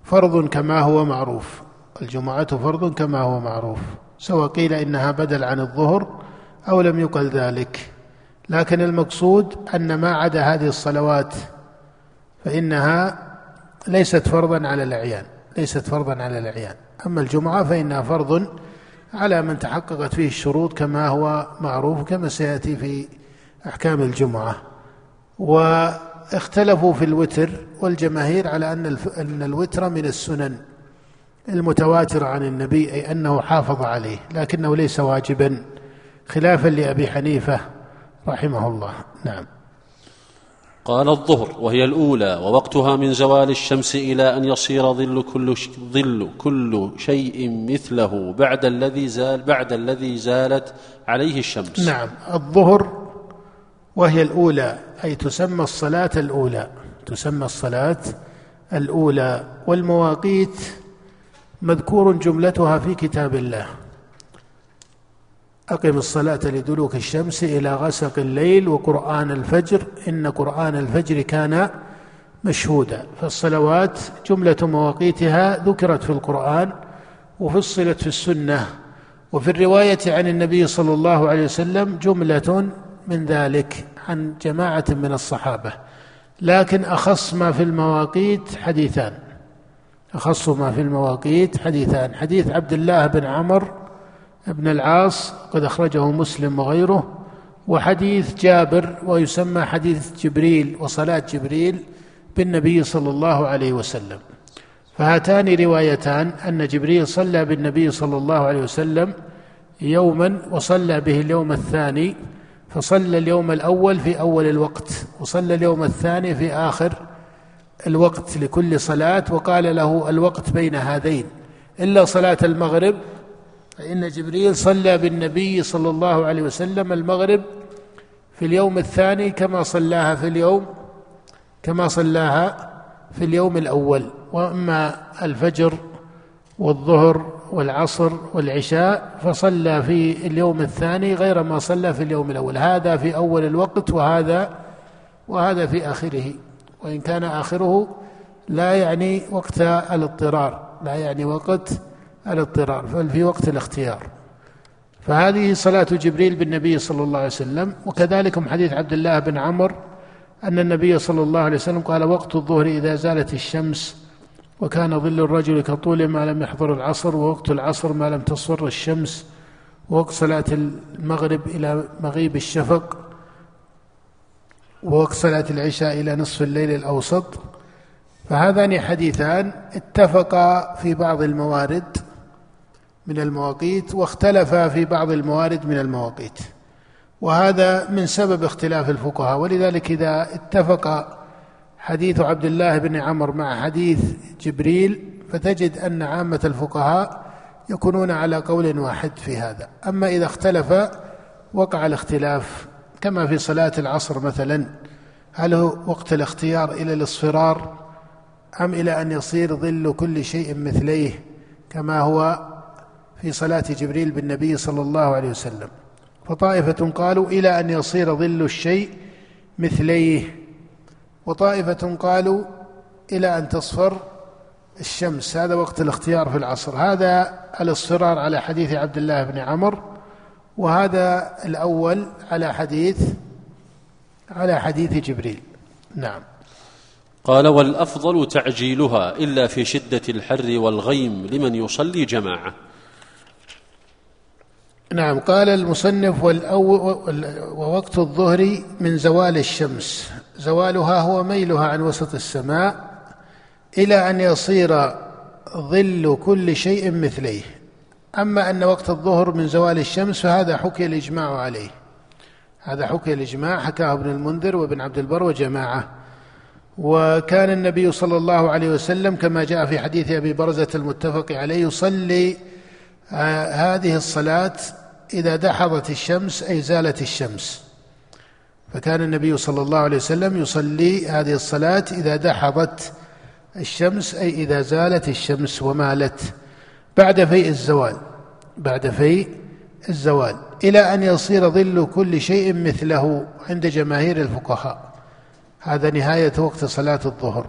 فرض كما هو معروف. الجمعة فرض كما هو معروف. سواء قيل إنها بدل عن الظهر أو لم يقل ذلك. لكن المقصود أن ما عدا هذه الصلوات فإنها ليست فرضا على الأعيان ليست فرضا على الأعيان. أما الجمعة فإنها فرض على من تحققت فيه الشروط كما هو معروف كما سيأتي في أحكام الجمعة. واختلفوا في الوتر والجماهير على أن أن الوتر من السنن المتواترة عن النبي أي أنه حافظ عليه لكنه ليس واجبا خلافا لأبي حنيفة. رحمه الله نعم. قال الظهر وهي الأولى ووقتها من زوال الشمس إلى أن يصير ظل كل ظل كل شيء مثله بعد الذي زال بعد الذي زالت عليه الشمس. نعم. الظهر وهي الأولى أي تسمى الصلاة الأولى. تسمى الصلاة الأولى. والمواقيت مذكور جملتها في كتاب الله. أقم الصلاة لدلوك الشمس إلى غسق الليل وقرآن الفجر إن قرآن الفجر كان مشهودا. فالصلوات جملة مواقيتها ذكرت في القرآن وفصلت في السنة. وفي الرواية عن النبي صلى الله عليه وسلم جملة من ذلك عن جماعة من الصحابة. لكن أخص ما في المواقيت حديثان. أخص ما في المواقيت حديثان. حديث عبد الله بن عمر بن العاص قد أخرجه مسلم وغيره وحديث جابر ويسمى حديث جبريل وصلاة جبريل بالنبي صلى الله عليه وسلم. فهاتان روايتان أن جبريل صلى بالنبي صلى الله عليه وسلم يوما وصلى به اليوم الثاني فصلى اليوم الأول في أول الوقت وصلى اليوم الثاني في آخر الوقت لكل صلاة وقال له الوقت بين هذين إلا صلاة المغرب فإن جبريل صلى بالنبي صلى الله عليه وسلم المغرب في اليوم الثاني كما صلاها في اليوم كما صلاها في اليوم الأول. وأما الفجر والظهر والعصر والعشاء فصلى في اليوم الثاني غير ما صلى في اليوم الأول. هذا في أول الوقت وهذا وهذا في آخره. وإن كان آخره لا يعني وقت الاضطرار لا يعني وقت الاضطرار بل في وقت الاختيار. فهذه صلاة جبريل بالنبي صلى الله عليه وسلم وكذلك حديث عبد الله بن عمرو أن النبي صلى الله عليه وسلم قال وقت الظهر إذا زالت الشمس وكان ظل الرجل كطول ما لم يحضر العصر ووقت العصر ما لم تصفر الشمس ووقت صلاة المغرب إلى مغيب الشفق ووقت صلاة العشاء إلى نصف الليل الأوسط. فهذان حديثان اتفقا في بعض الموارد. من المواقيت واختلفا في بعض الموارد من المواقيت. وهذا من سبب اختلاف الفقهاء. ولذلك إذا اتفق حديث عبد الله بن عمر مع حديث جبريل فتجد أن عامة الفقهاء يكونون على قول واحد في هذا. أما إذا اختلف وقع الاختلاف. كما في صلاة العصر مثلا هل هو وقت الاختيار إلى الاصفرار أم إلى أن يصير ظل كل شيء مثليه كما هو؟ في صلاة جبريل بالنبي صلى الله عليه وسلم. فطائفة قالوا إلى أن يصير ظل الشيء مثليه. وطائفة قالوا إلى أن تصفر الشمس. هذا وقت الاختيار في العصر. هذا الاصفرار على حديث عبد الله بن عمر. وهذا الأول على حديث على حديث جبريل. نعم. قال والأفضل تعجيلها إلا في شدة الحر والغيم لمن يصلي جماعة. نعم قال المصنف ووقت الظهر من زوال الشمس. زوالها هو ميلها عن وسط السماء إلى أن يصير ظل كل شيء مثليه. أما أن وقت الظهر من زوال الشمس فهذا حكي الإجماع عليه. هذا حكي الإجماع. حكاه ابن المنذر وابن عبد البر وجماعة. وكان النبي صلى الله عليه وسلم كما جاء في حديث أبي برزة المتفق عليه يصلي آه، هذه الصلاة إذا دحضت الشمس أي زالت الشمس. فكان النبي صلى الله عليه وسلم يصلي هذه الصلاة إذا دحضت الشمس أي إذا زالت الشمس ومالت. بعد فيء الزوال بعد فيء الزوال. إلى أن يصير ظل كل شيء مثله عند جماهير الفقهاء. هذا نهاية وقت صلاة الظهر.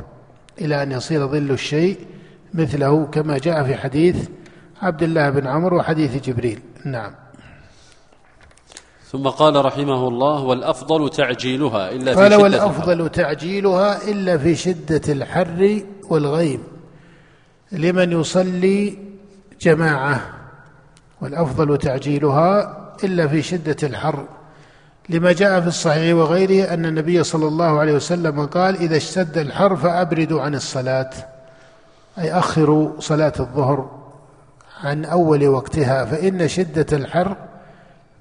إلى أن يصير ظل الشيء مثله كما جاء في حديث عبد الله بن عمرو وحديث جبريل. نعم. ثم قال رحمه الله والأفضل تعجيلها إلا في قال شدة والأفضل الحر. تعجيلها إلا في شدة الحر والغيم لمن يصلي جماعة. والأفضل تعجيلها إلا في شدة الحر. لما جاء في الصحيح وغيره أن النبي صلى الله عليه وسلم قال إذا اشتد الحر فأبردوا عن الصلاة. أي أخروا صلاة الظهر عن أول وقتها فإن شدة الحر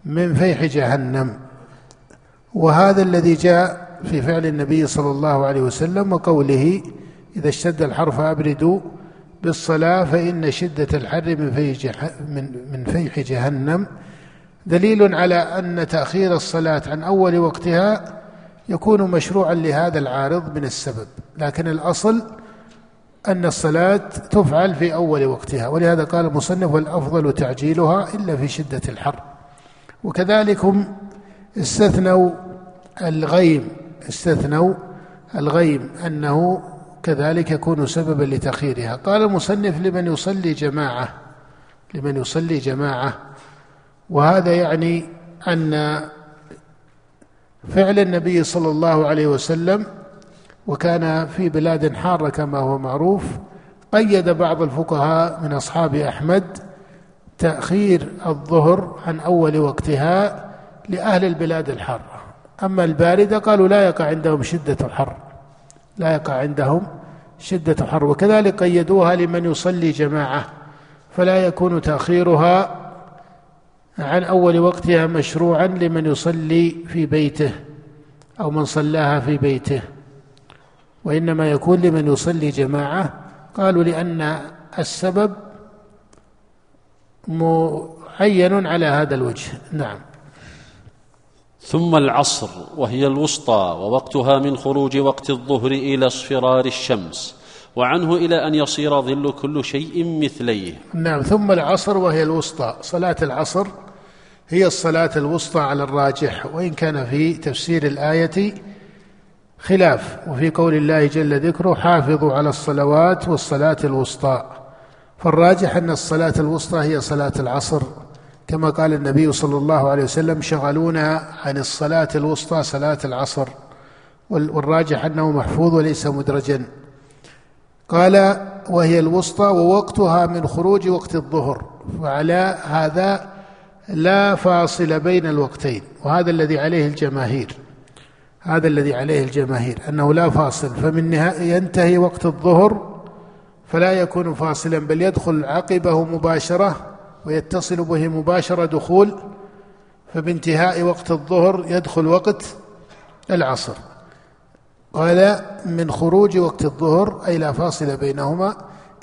من فيح جهنم. وهذا الذي جاء في فعل النبي صلى الله عليه وسلم وقوله إذا اشتد الحر فأبردوا بالصلاة فإن شدة الحر من فيح, من, من فيح جهنم. دليل على أن تأخير الصلاة عن أول وقتها يكون مشروعا لهذا العارض من السبب لكن الأصل أن الصلاة تفعل في أول وقتها ولهذا قال المصنف والأفضل تعجيلها إلا في شدة الحر. وكذلك هم استثنوا الغيم استثنوا الغيم أنه كذلك يكون سببا لتأخيرها. قال المصنف لمن يصلي جماعة لمن يصلي جماعة. وهذا يعني أن فعل النبي صلى الله عليه وسلم وكان في بلاد حارة كما هو معروف قيد بعض الفقهاء من أصحاب أحمد تأخير الظهر عن أول وقتها لأهل البلاد الحارة. أما الباردة قالوا لا يقع عندهم شدة الحر. لا يقع عندهم شدة الحر. وكذلك قيدوها لمن يصلي جماعة. فلا يكون تأخيرها عن أول وقتها مشروعا لمن يصلي في بيته أو من صلاها في بيته. وإنما يكون لمن يصلي جماعة. قالوا لأن السبب معين على هذا الوجه. نعم. ثم العصر وهي الوسطى ووقتها من خروج وقت الظهر إلى اصفرار الشمس وعنه إلى أن يصير ظل كل شيء مثليه. نعم. ثم العصر وهي الوسطى. صلاة العصر هي الصلاة الوسطى على الراجح وإن كان في تفسير الآية خلاف. وفي قول الله جل ذكره حافظوا على الصلوات والصلاة الوسطى. فالراجح أن الصلاة الوسطى هي صلاة العصر كما قال النبي صلى الله عليه وسلم شغلونا عن الصلاة الوسطى صلاة العصر. والراجح أنه محفوظ وليس مدرجا. قال وهي الوسطى ووقتها من خروج وقت الظهر وعلى هذا لا فاصل بين الوقتين وهذا الذي عليه الجماهير. هذا الذي عليه الجماهير أنه لا فاصل فمن ينتهي وقت الظهر فلا يكون فاصلا بل يدخل عقبه مباشرة ويتصل به مباشرة دخول فبانتهاء وقت الظهر يدخل وقت العصر. قال من خروج وقت الظهر أي لا فاصل بينهما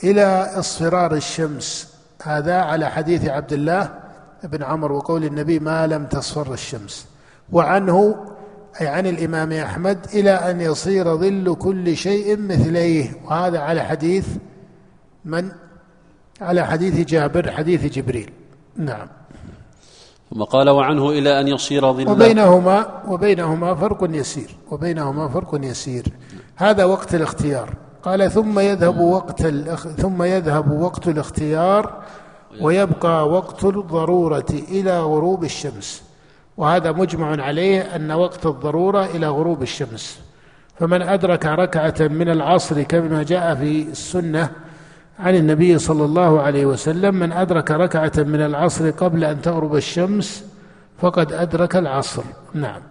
إلى اصفرار الشمس. هذا على حديث عبد الله بن عمر وقول النبي ما لم تصفر الشمس. وعنه أي عن الإمام أحمد إلى أن يصير ظل كل شيء مثليه. وهذا على حديث من؟ على حديث جابر حديث جبريل. نعم. ثم قال وعنه إلى أن يصير ظل وبينهما وبينهما فرق يسير. وبينهما فرق يسير. هذا وقت الاختيار. قال ثم يذهب وقت ثم يذهب وقت الاختيار ويبقى وقت الضرورة إلى غروب الشمس. وهذا مجمع عليه أن وقت الضرورة إلى غروب الشمس. فمن أدرك ركعة من العصر كما جاء في السنة عن النبي صلى الله عليه وسلم من أدرك ركعة من العصر قبل أن تغرب الشمس فقد أدرك العصر. نعم.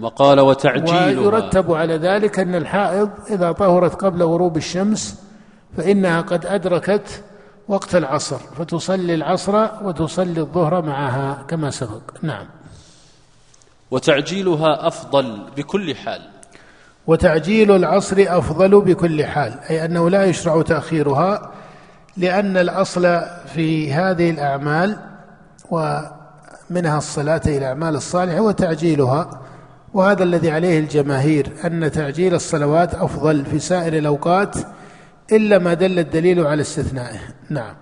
وقال وتعجيلها. ويرتب على ذلك أن الحائض إذا طهرت قبل غروب الشمس فإنها قد أدركت وقت العصر فتصلي العصر وتصلي الظهر معها كما سبق. نعم. وتعجيلها أفضل بكل حال. وتعجيل العصر أفضل بكل حال أي أنه لا يشرع تأخيرها لأن الأصل في هذه الأعمال ومنها الصلاة إلى الاعمال الصالحه هو تعجيلها وهذا الذي عليه الجماهير أن تعجيل الصلوات أفضل في سائر الأوقات إلا ما دل الدليل على استثنائه. نعم.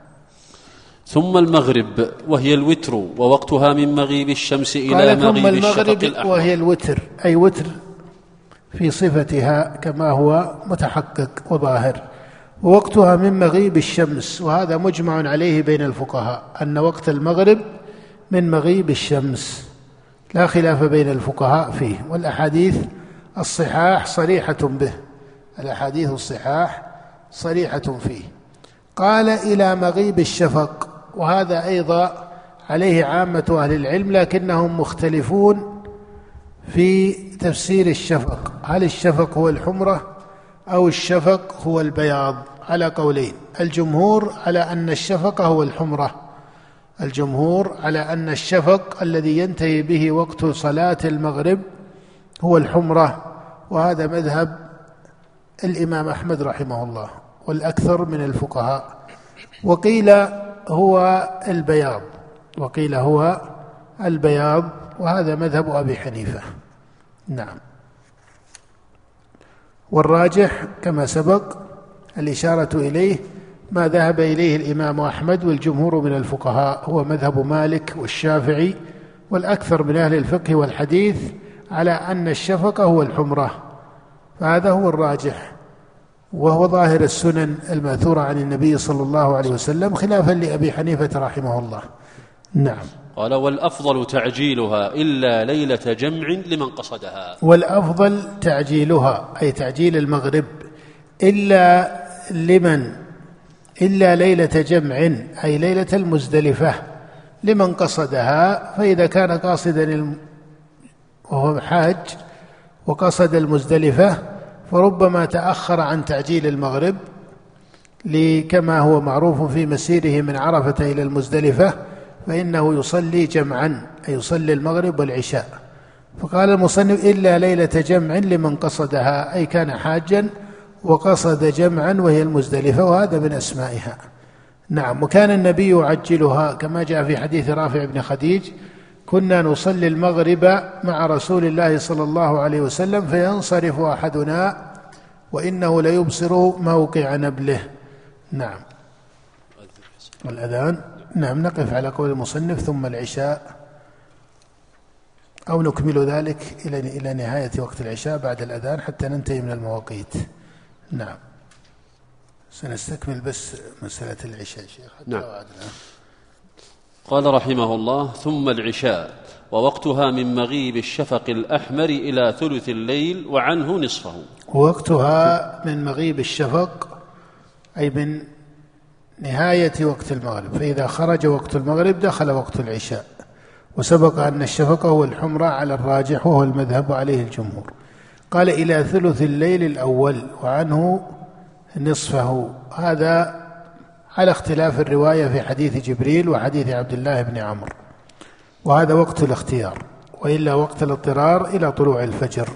ثم المغرب وهي الوتر ووقتها من مغيب الشمس إلى مغيب الشفق الأحمر. وهي الوتر أي وتر في صفتها كما هو متحقق وظاهر. ووقتها من مغيب الشمس وهذا مجمع عليه بين الفقهاء أن وقت المغرب من مغيب الشمس. لا خلاف بين الفقهاء فيه والأحاديث الصحاح صريحة به. الأحاديث الصحاح صريحة فيه. قال إلى مغيب الشفق وهذا أيضا عليه عامة أهل العلم لكنهم مختلفون في تفسير الشفق. هل الشفق هو الحمرة أو الشفق هو البياض؟ على قولين. الجمهور على أن الشفق هو الحمرة. الجمهور على أن الشفق الذي ينتهي به وقت صلاة المغرب هو الحمرة. وهذا مذهب الإمام أحمد رحمه الله والأكثر من الفقهاء. وقيل هو البياض. وقيل هو البياض. وهذا مذهب أبي حنيفة. نعم. والراجح كما سبق الإشارة إليه ما ذهب إليه الإمام أحمد والجمهور من الفقهاء هو مذهب مالك والشافعي والأكثر من أهل الفقه والحديث على أن الشفقة هو الحمرة. فهذا هو الراجح. وهو ظاهر السنن المأثورة عن النبي صلى الله عليه وسلم خلافا لأبي حنيفة رحمه الله. نعم. قال والأفضل تعجيلها إلا ليلة جمع لمن قصدها. والأفضل تعجيلها أي تعجيل المغرب إلا لمن إلا ليلة جمع أي ليلة المزدلفة لمن قصدها. فإذا كان قاصدا وهو حاج وقصد المزدلفة فربما تأخر عن تعجيل المغرب لكما هو معروف في مسيره من عرفة إلى المزدلفة فإنه يصلي جمعا أي يصلي المغرب والعشاء. فقال المصنف إلا ليلة جمع لمن قصدها أي كان حاجا وقصد جمعا وهي المزدلفة وهذا من أسمائها. نعم وكان النبي يعجلها كما جاء في حديث رافع بن خديج كنا نصلي المغرب مع رسول الله صلى الله عليه وسلم فينصرف أحدنا وإنه ليبصر موقع نبله. نعم. الاذان نعم نقف على قول المصنف ثم العشاء أو نكمل ذلك إلى إلى نهاية وقت العشاء بعد الأذان حتى ننتهي من المواقيت. نعم. سنستكمل بس مسألة العشاء شيخ. نعم. قال رحمه الله ثم العشاء ووقتها من مغيب الشفق الأحمر إلى ثلث الليل وعنه نصفه. وقتها من مغيب الشفق أي من نهاية وقت المغرب. فإذا خرج وقت المغرب دخل وقت العشاء. وسبق أن الشفق هو الحمرة على الراجح وهو المذهب عليه الجمهور. قال إلى ثلث الليل الأول وعنه نصفه. هذا على اختلاف الرواية في حديث جبريل وحديث عبد الله بن عمرو. وهذا وقت الاختيار وإلا وقت الاضطرار إلى طلوع الفجر.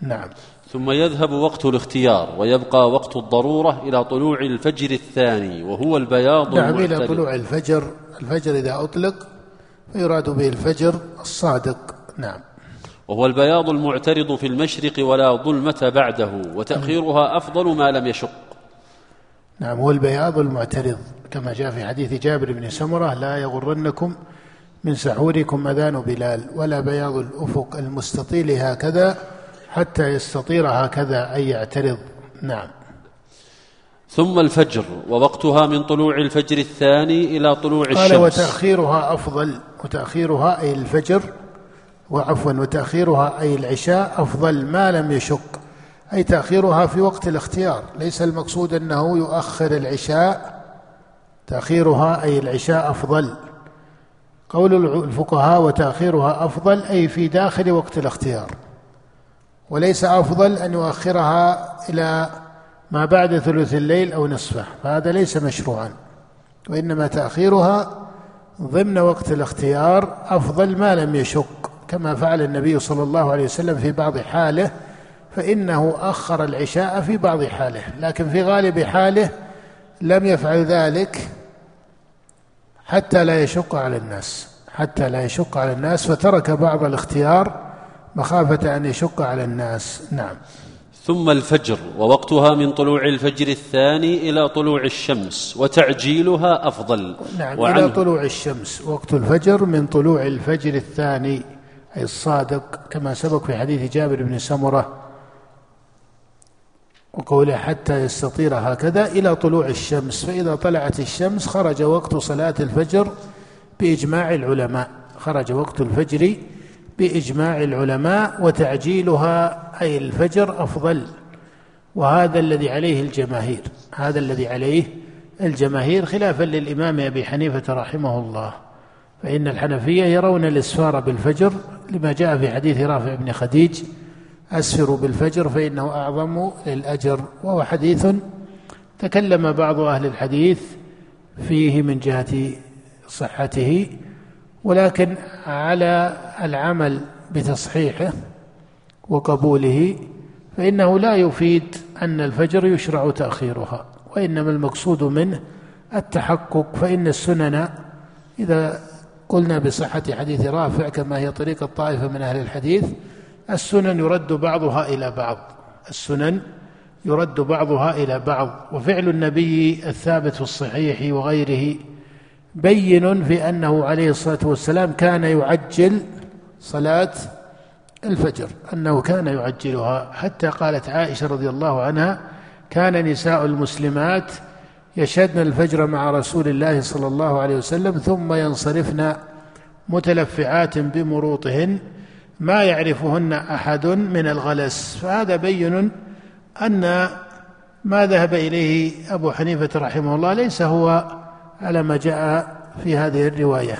نعم. ثم يذهب وقت الاختيار ويبقى وقت الضرورة إلى طلوع الفجر الثاني وهو البياض نعم إلى طلوع الفجر. الفجر إذا أطلق فيراد به الفجر الصادق. نعم. وهو البياض المعترض في المشرق ولا ظلمة بعده وتأخيرها أفضل ما لم يشق. نعم هو البياض المعترض. كما جاء في حديث جابر بن سمرة لا يغرنكم من سحوركم أذان بلال ولا بياض الأفق المستطيل هكذا حتى يستطير هكذا أي يعترض. نعم. ثم الفجر ووقتها من طلوع الفجر الثاني إلى طلوع الشمس. قال وتأخيرها أفضل وتأخيرها أي الفجر وعفوا وتأخيرها أي العشاء أفضل ما لم يشق. أي تأخيرها في وقت الاختيار. ليس المقصود أنه يؤخر العشاء. تأخيرها أي العشاء أفضل. قول الفقهاء وتأخيرها أفضل أي في داخل وقت الاختيار. وليس أفضل أن يؤخرها إلى ما بعد ثلث الليل أو نصفه فهذا ليس مشروعا وإنما تأخيرها ضمن وقت الاختيار أفضل ما لم يشق كما فعل النبي صلى الله عليه وسلم في بعض حاله فإنه أخر العشاء في بعض حاله لكن في غالب حاله لم يفعل ذلك حتى لا يشق على الناس حتى لا يشق على الناس فترك بعض الاختيار مخافة أن يشق على الناس. نعم. ثم الفجر ووقتها من طلوع الفجر الثاني إلى طلوع الشمس وتعجيلها أفضل. نعم إلى طلوع الشمس وقت الفجر من طلوع الفجر الثاني أي الصادق كما سبق في حديث جابر بن سمرة وقوله حتى يستطير هكذا إلى طلوع الشمس. فإذا طلعت الشمس خرج وقت صلاة الفجر بإجماع العلماء. خرج وقت الفجر بإجماع العلماء وتعجيلها أي الفجر أفضل. وهذا الذي عليه الجماهير هذا الذي عليه الجماهير خلافا للإمام أبي حنيفة رحمه الله. فإن الحنفية يرون الإسفار بالفجر لما جاء في حديث رافع بن خديج أسفروا بالفجر فإنه أعظم للأجر. وهو حديث تكلم بعض أهل الحديث فيه من جهة صحته. ولكن على العمل بتصحيحه وقبوله فإنه لا يفيد أن الفجر يشرع تأخيرها وإنما المقصود منه التحقق فإن السنن إذا قلنا بصحة حديث رافع كما هي طريقة طائفة من أهل الحديث السنن يرد بعضها إلى بعض السنن يرد بعضها إلى بعض وفعل النبي الثابت في الصحيح وغيره بين في أنه عليه الصلاة والسلام كان يعجل صلاة الفجر أنه كان يعجلها. حتى قالت عائشة رضي الله عنها كان نساء المسلمات يشهدن الفجر مع رسول الله صلى الله عليه وسلم ثم ينصرفن متلفعات بمروطهن ما يعرفهن أحد من الغلس. فهذا بين أن ما ذهب إليه أبو حنيفة رحمه الله ليس هو على ما جاء في هذه الرواية.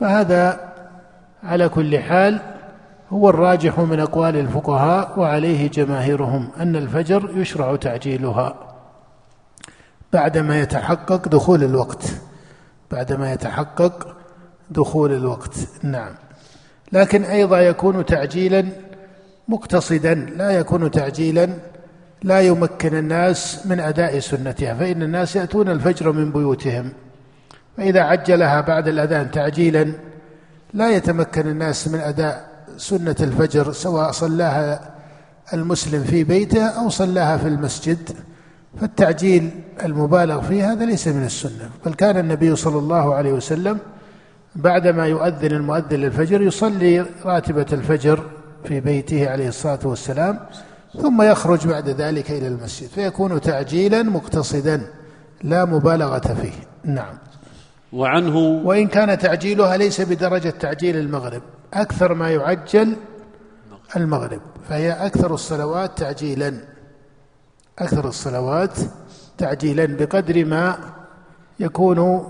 فهذا على كل حال هو الراجح من أقوال الفقهاء وعليه جماهيرهم أن الفجر يشرع تعجيلها بعدما يتحقق دخول الوقت. بعدما يتحقق دخول الوقت. نعم. لكن أيضا يكون تعجيلا مقتصدا لا يكون تعجيلا لا يمكن الناس من أداء سنتها فإن الناس يأتون الفجر من بيوتهم. فإذا عجلها بعد الأذان تعجيلا لا يتمكن الناس من أداء سنة الفجر سواء صلاها المسلم في بيته أو صلاها في المسجد. فالتعجيل المبالغ فيه هذا ليس من السنة. بل كان النبي صلى الله عليه وسلم بعدما يؤذن المؤذن للفجر يصلي راتبة الفجر في بيته عليه الصلاة والسلام. ثم يخرج بعد ذلك إلى المسجد فيكون تعجيلا مقتصدا لا مبالغة فيه. نعم. وعنه وإن كان تعجيلها ليس بدرجة تعجيل المغرب أكثر ما يعجل المغرب فهي أكثر الصلوات تعجيلا. أكثر الصلوات تعجيلا بقدر ما يكون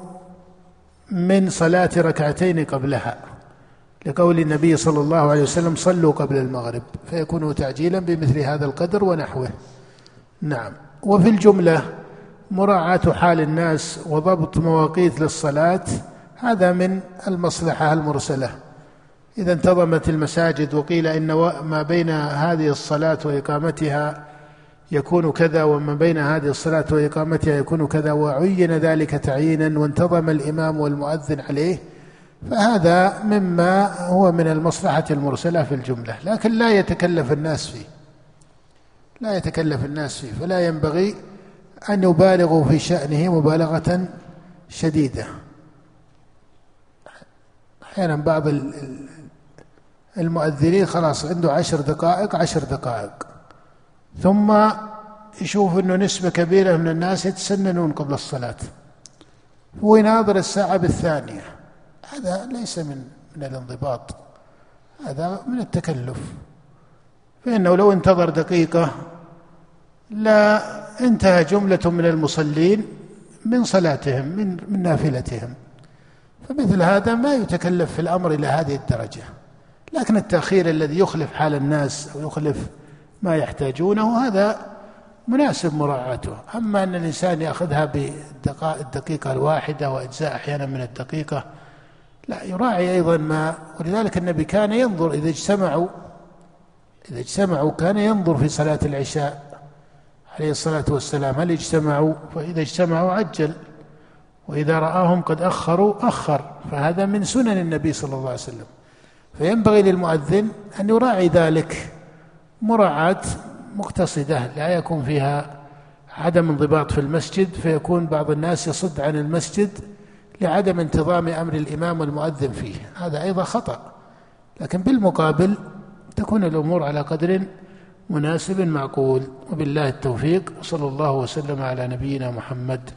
من صلاة ركعتين قبلها. لقول النبي صلى الله عليه وسلم صلوا قبل المغرب فيكون تعجيلا بمثل هذا القدر ونحوه. نعم. وفي الجملة مراعاة حال الناس وضبط مواقيت للصلاة هذا من المصلحة المرسلة. إذا انتظمت المساجد وقيل إن ما بين هذه الصلاة وإقامتها يكون كذا وما بين هذه الصلاة وإقامتها يكون كذا وعين ذلك تعيينا وانتظم الإمام والمؤذن عليه فهذا مما هو من المصلحة المرسلة في الجملة لكن لا يتكلف الناس فيه. لا يتكلف الناس فيه فلا ينبغي أن يبالغوا في شأنه مبالغة شديدة. أحيانا بعض المؤذنين خلاص عنده عشر دقائق عشر دقائق. ثم يشوف إنه نسبة كبيرة من الناس يتسننون قبل الصلاة. هو يناظر الساعة بالثانية. هذا ليس من من الانضباط. هذا من التكلف. فإنه لو انتظر دقيقة لا انتهى جملة من المصلين من صلاتهم من من نافلتهم. فمثل هذا ما يتكلف في الأمر إلى هذه الدرجة. لكن التأخير الذي يخلف حال الناس أو يخلف ما يحتاجونه هذا مناسب مراعاته. أما أن الإنسان يأخذها بالدقيقة الواحدة وإجزاء أحيانا من الدقيقة لا يراعي أيضا ما ولذلك النبي كان ينظر إذا اجتمعوا إذا اجتمعوا كان ينظر في صلاة العشاء عليه الصلاة والسلام هل اجتمعوا؟ فإذا اجتمعوا عجل وإذا رآهم قد أخروا أخر. فهذا من سنن النبي صلى الله عليه وسلم. فينبغي للمؤذن أن يراعي ذلك مراعاة مقتصدة لا يكون فيها عدم انضباط في المسجد فيكون بعض الناس يصد عن المسجد لعدم انتظام أمر الإمام والمؤذن فيه. هذا أيضا خطأ. لكن بالمقابل تكون الأمور على قدر مناسب معقول. وبالله التوفيق. وصلى الله وسلم على نبينا محمد